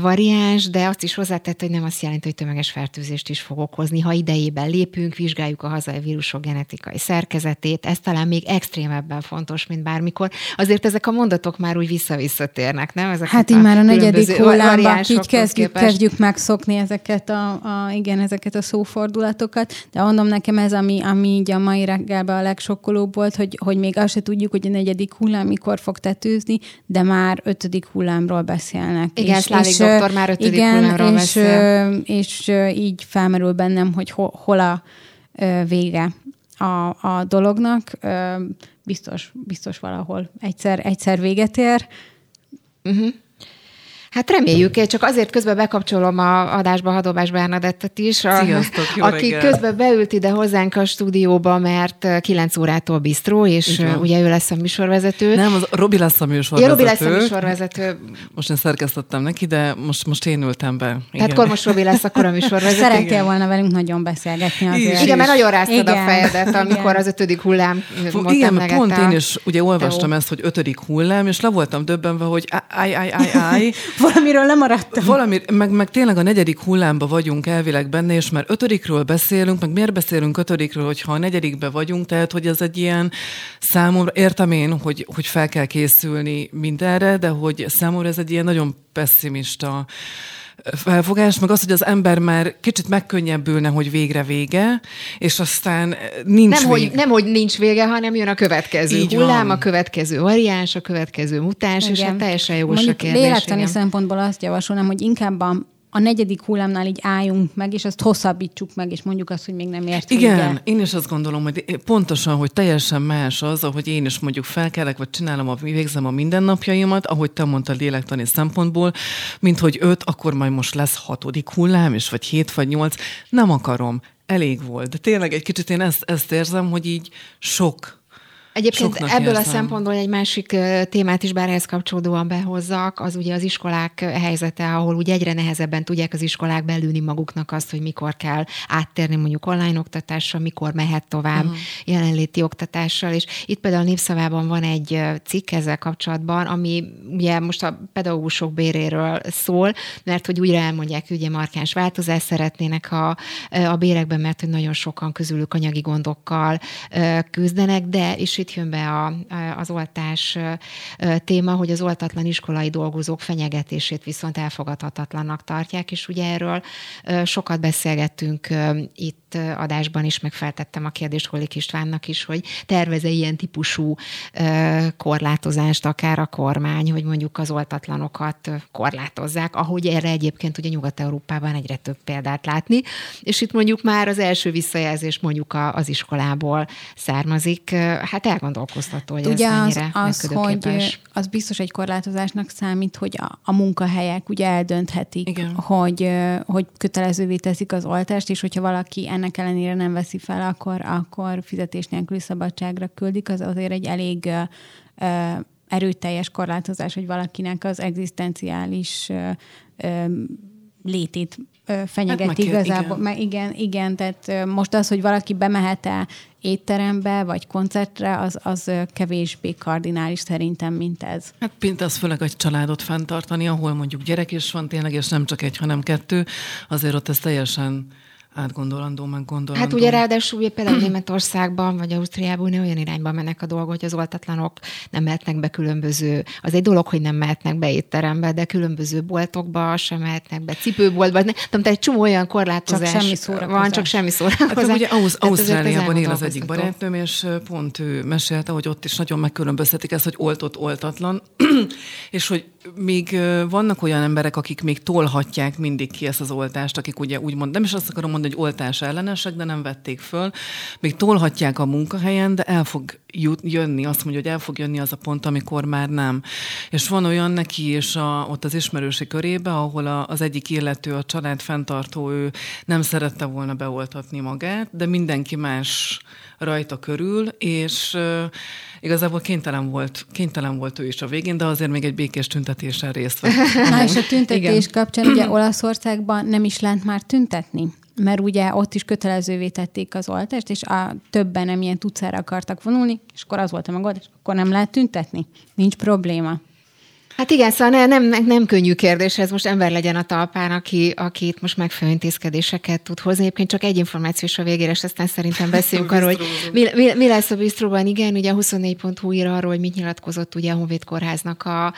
variáns, de azt is hozzátette, hogy nem azt jelenti, hogy tömeges fertőzést is fog okozni. Ha idejében lépünk, vizsgáljuk a hazai vírusok genetikai szerkezetét, ez talán még extrémebben fontos, mint bármikor. Azért ezek a mondatok már úgy vissza-visszatérnek, nem? Ezek hát így már a negyedik hullámban így kezdjük, kezdjük megszokni ezeket a, a igen, ezeket a szófordulatokat, de mondom nekem ez, ami, ami így a mai reggelben a legsokkolóbb volt, hogy, hogy még azt se tudjuk, hogy a negyedik hullám mikor fog tetőzni, de már ötödik hullámról beszélnek. Igen, és, Szlávik és, doktor már ötödik igen, hullámról és, beszél. És, és így felmerül bennem, hogy hol, hol a vége a, a dolognak. Biztos, biztos valahol egyszer, egyszer véget ér. Uh-huh. Hát reméljük, csak azért közben bekapcsolom a adásba Hadobás Bernadettet is, a, Sziasztok, jó aki reggel. közben beült ide hozzánk a stúdióba, mert 9 órától bistró, és ugye ő lesz a műsorvezető. Nem, az Robi lesz a műsorvezető. Ja, Robi lesz a műsorvezető. Most én szerkesztettem neki, de most, most én ültem be. Igen. Tehát akkor most Robi lesz akkor a műsorvezető. Szerettél volna velünk nagyon beszélgetni azért. Is, Igen, mert nagyon ráztad Igen. a fejedet, amikor Igen. az ötödik hullám Igen, mert pont én is ugye olvastam Teó. ezt, hogy ötödik hullám, és le voltam döbbenve, hogy áj, áj, áj, áj. [laughs] Valamiről lemaradtam. Valami, meg, meg tényleg a negyedik hullámba vagyunk elvileg benne, és már ötödikről beszélünk, meg miért beszélünk ötödikről, hogyha a negyedikbe vagyunk, tehát hogy ez egy ilyen számomra, értem én, hogy, hogy fel kell készülni mindenre, de hogy számomra ez egy ilyen nagyon pessimista felfogás, meg az, hogy az ember már kicsit megkönnyebbülne, hogy végre vége, és aztán nincs nem, vége. Hogy, nem, hogy nincs vége, hanem jön a következő Így hullám, van. a következő variáns, a következő mutáns, igen. és hát teljesen jogos Mondjuk a kérdés. Lélektani szempontból azt javasolnám, hogy inkább a a negyedik hullámnál így álljunk meg, és azt hosszabbítsuk meg, és mondjuk azt, hogy még nem ért Igen, vége. én is azt gondolom, hogy pontosan, hogy teljesen más az, ahogy én is mondjuk felkelek, vagy csinálom, a, végzem a mindennapjaimat, ahogy te mondtad lélektani szempontból, mint hogy öt, akkor majd most lesz hatodik hullám, és vagy hét, vagy nyolc. Nem akarom, elég volt. De tényleg egy kicsit én ezt, ezt érzem, hogy így sok Egyébként Soknak ebből érzem. a szempontból egy másik témát is bár ehhez kapcsolódóan behozzak, az ugye az iskolák helyzete, ahol ugye egyre nehezebben tudják az iskolák belülni maguknak azt, hogy mikor kell áttérni mondjuk online oktatásra, mikor mehet tovább uh-huh. jelenléti oktatással, és itt például a Népszavában van egy cikk ezzel kapcsolatban, ami ugye most a pedagógusok béréről szól, mert hogy úgy elmondják, hogy ugye markáns változást szeretnének a, a bérekben, mert hogy nagyon sokan közülük anyagi gondokkal küzdenek, de és itt jön be a, az oltás téma, hogy az oltatlan iskolai dolgozók fenyegetését viszont elfogadhatatlannak tartják, és ugye erről sokat beszélgettünk itt adásban is, meg feltettem a kérdést Holik Istvánnak is, hogy terveze ilyen típusú korlátozást akár a kormány, hogy mondjuk az oltatlanokat korlátozzák, ahogy erre egyébként ugye Nyugat-Európában egyre több példát látni, és itt mondjuk már az első visszajelzés mondjuk az iskolából származik. Hát elgondolkoztató, hogy ugye ez az, az, hogy az biztos egy korlátozásnak számít, hogy a, a munkahelyek ugye eldönthetik, Igen. hogy, hogy kötelezővé teszik az oltást, és hogyha valaki ennek ellenére nem veszi fel, akkor, akkor fizetés nélküli szabadságra küldik, az azért egy elég uh, erőteljes korlátozás, hogy valakinek az egzisztenciális uh, létét fenyeget hát igazából. Igen. igen, igen, tehát most az, hogy valaki bemehet-e étterembe, vagy koncertre, az, az kevésbé kardinális szerintem, mint ez. Hát pont az főleg egy családot fenntartani, ahol mondjuk gyerek is van tényleg, és nem csak egy, hanem kettő, azért ott ez teljesen átgondolandó, meg gondolandó. Hát ugye ráadásul ugye például [clears throat] Németországban vagy Ausztriában olyan irányba mennek a dolgok, hogy az oltatlanok nem mehetnek be különböző, az egy dolog, hogy nem mehetnek be étterembe, de különböző boltokba sem mehetnek be, cipőboltba, nem tudom, egy csomó olyan korlátozás csak semmi szórakozás. van, csak semmi szórakozás. Hát ugye Ausz- Ausztráliában él az egyik barátnőm, és pont ő mesélte, hogy ott is nagyon megkülönböztetik ezt, hogy oltott-oltatlan, [clears throat] és hogy még vannak olyan emberek, akik még tolhatják mindig ki ezt az oltást, akik ugye úgymond, nem is azt akarom mondani, hogy oltás ellenesek, de nem vették föl, még tolhatják a munkahelyen, de el fog jönni, azt mondja, hogy el fog jönni az a pont, amikor már nem. És van olyan neki és a, ott az ismerősi körébe, ahol a, az egyik illető, a család fenntartó, ő nem szerette volna beoltatni magát, de mindenki más rajta körül, és igazából kénytelen volt, kénytelen volt ő is a végén, de azért még egy békés tüntetésen részt vett. [laughs] Na és a tüntetés Igen. kapcsán ugye Olaszországban nem is lehet már tüntetni? mert ugye ott is kötelezővé tették az oltást, és a többen nem ilyen tucára akartak vonulni, és akkor az volt a megoldás, akkor nem lehet tüntetni. Nincs probléma. Hát igen, szóval nem, nem, nem könnyű kérdés, ez most ember legyen a talpán, aki, aki itt most megfelelő intézkedéseket tud hozni. Egyébként csak egy információ is a végére, és aztán szerintem beszéljünk arról, hogy mi, mi, mi, lesz a bistróban. Igen, ugye a 24.hu ír arról, hogy mit nyilatkozott ugye a Honvéd Kórháznak a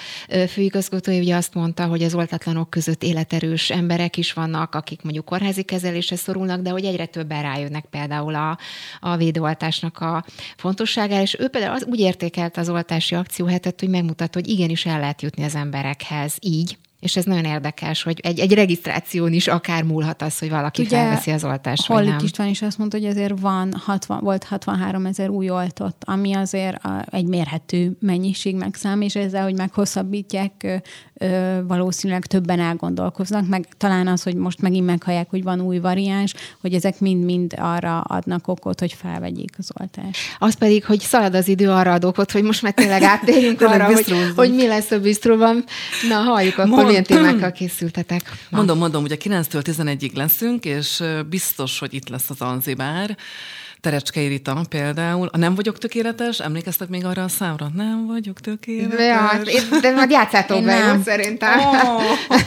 főigazgatója, ugye azt mondta, hogy az oltatlanok között életerős emberek is vannak, akik mondjuk kórházi kezelésre szorulnak, de hogy egyre többen rájönnek például a, a védőoltásnak a fontosságára, és ő például az, úgy értékelt az oltási akcióhetet, hogy megmutatta, hogy igenis el lehet jutni az emberekhez így, és ez nagyon érdekes, hogy egy, egy regisztráción is akár múlhat az, hogy valaki Ugye, felveszi az oltást, vagy nem. István is azt mondta, hogy azért van 60, volt 63 ezer új oltott, ami azért a, egy mérhető mennyiségnek szám, és ezzel, hogy meghosszabbítják, ö, valószínűleg többen elgondolkoznak, meg talán az, hogy most megint meghallják, hogy van új variáns, hogy ezek mind-mind arra adnak okot, hogy felvegyék az oltást. Az pedig, hogy szalad az idő, arra ad okot, hogy most már tényleg áttérjünk [laughs] arra, hogy, hogy mi lesz a bistróban. Na, halljuk akkor, milyen témákkal készültetek. Ma. Mondom, mondom, ugye 9-től 11-ig leszünk, és biztos, hogy itt lesz az Anzibár. Terecskei Rita például. A nem vagyok tökéletes, emlékeztek még arra a számra? Nem vagyok tökéletes. De, hát, de majd játszátok be, jó, szerintem. Oh.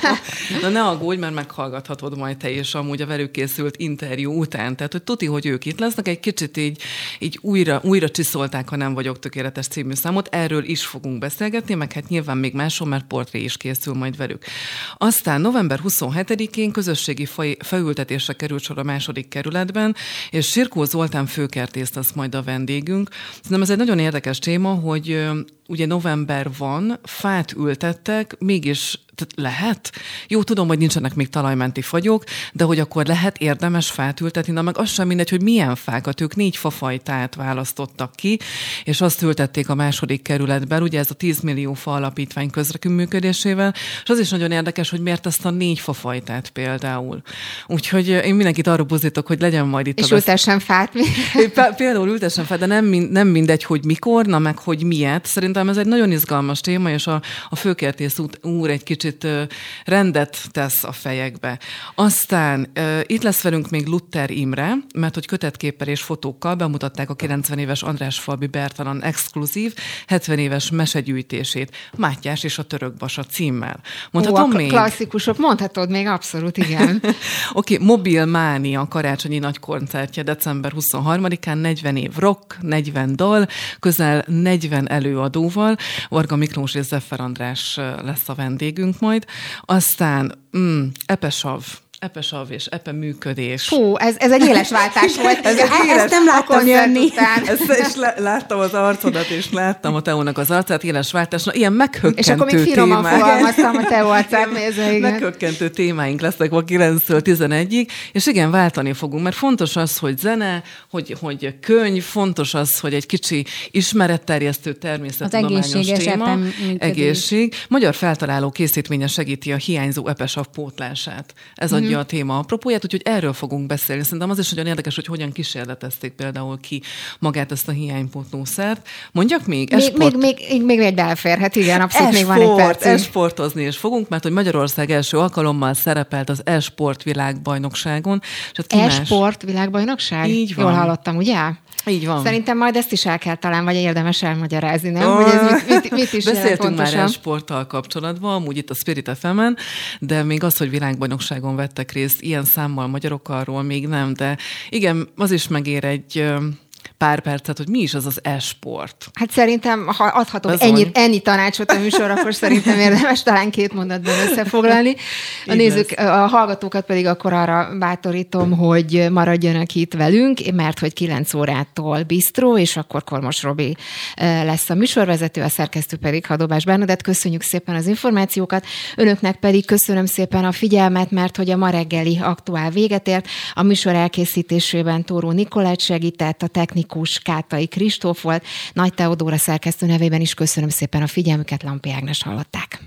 [laughs] Na ne aggódj, mert meghallgathatod majd te is amúgy a velük készült interjú után. Tehát, hogy tuti, hogy ők itt lesznek, egy kicsit így, így újra, újra csiszolták, ha nem vagyok tökéletes című számot. Erről is fogunk beszélgetni, meg hát nyilván még máson, mert portré is készül majd velük. Aztán november 27-én közösségi felültetésre került sor a második kerületben, és Sirkó Zoltán főkertész lesz majd a vendégünk. Szerintem ez egy nagyon érdekes téma, hogy ugye november van, fát ültettek, mégis tehát lehet? Jó, tudom, hogy nincsenek még talajmenti fagyok, de hogy akkor lehet érdemes fát ültetni, na meg az sem mindegy, hogy milyen fákat, ők négy fafajtát választottak ki, és azt ültették a második kerületben, ugye ez a 10 millió fa alapítvány közreküműködésével, és az is nagyon érdekes, hogy miért ezt a négy fafajtát például. Úgyhogy én mindenkit arra buzítok, hogy legyen majd itt és ültessen fát. Például ültessen fát, de nem, nem mindegy, hogy mikor, na meg hogy miért. Szerintem ez egy nagyon izgalmas téma, és a, a főkertész úr egy kicsit rendet tesz a fejekbe. Aztán itt lesz velünk még Luther Imre, mert hogy kötetképpel és fotókkal bemutatták a 90 éves András Falbi Bertalan exkluzív 70 éves mesegyűjtését, Mátyás és a török basa címmel. Mondhatom Ó, a még? klasszikusok, mondhatod még, abszolút, igen. [laughs] Oké, okay, Mobil Mánia karácsonyi nagy koncertje december 23-án, 40 év rock, 40 dal, közel 40 előadóval. Varga Miklós és Zeffer András lesz a vendégünk majd. Aztán mm, Epesav, epesav és epe működés. Fú, ez, ez egy éles váltás [laughs] volt. ez egy éles, ezt nem láttam jönni. Ezt, és láttam az arcodat, és láttam a Teónak az arcát, éles váltás. Na, ilyen meghökkentő És akkor még finoman fogalmaztam a Teó arcát Meghökkentő témáink lesznek a 9-től 11-ig, és igen, váltani fogunk, mert fontos az, hogy zene, hogy, hogy könyv, fontos az, hogy egy kicsi ismeretterjesztő természettudományos téma. Egészség. Magyar feltaláló készítménye segíti a hiányzó epesav pótlását. Ez a adja a téma apropóját, úgyhogy erről fogunk beszélni. Szerintem az is nagyon érdekes, hogy hogyan kísérletezték például ki magát ezt a hiánypótlószert. Mondjak még? Még, még, még, még, még egy belférhet, igen, abszolút e-sport, még van egy perc. Esportozni is fogunk, mert hogy Magyarország első alkalommal szerepelt az e-sport világbajnokságon. Hát e-sport világbajnokság? Így van. Jól hallottam, ugye? Így van. Szerintem majd ezt is el kell talán, vagy érdemes elmagyarázni, nem? Hogy ez mit, mit, mit is Beszéltünk már el sporttal kapcsolatban, amúgy itt a Spirit fm de még az, hogy világbajnokságon vettek részt ilyen számmal magyarok arról még nem, de igen, az is megér egy pár percet, hogy mi is az az e-sport. Hát szerintem, ha adhatok ennyi, ennyi tanácsot a műsor, akkor szerintem érdemes talán két mondatban összefoglalni. A nézők, a hallgatókat pedig akkor arra bátorítom, hogy maradjanak itt velünk, mert hogy 9 órától bistró, és akkor Kormos Robi lesz a műsorvezető, a szerkesztő pedig Hadobás Bernadett. Köszönjük szépen az információkat, önöknek pedig köszönöm szépen a figyelmet, mert hogy a ma reggeli aktuál véget ért. A műsor elkészítésében Tóró Nikolát segített, a technikai technikus Kátai Kristóf volt. Nagy Teodóra szerkesztő nevében is köszönöm szépen a figyelmüket, Lampi Ágnes hallották.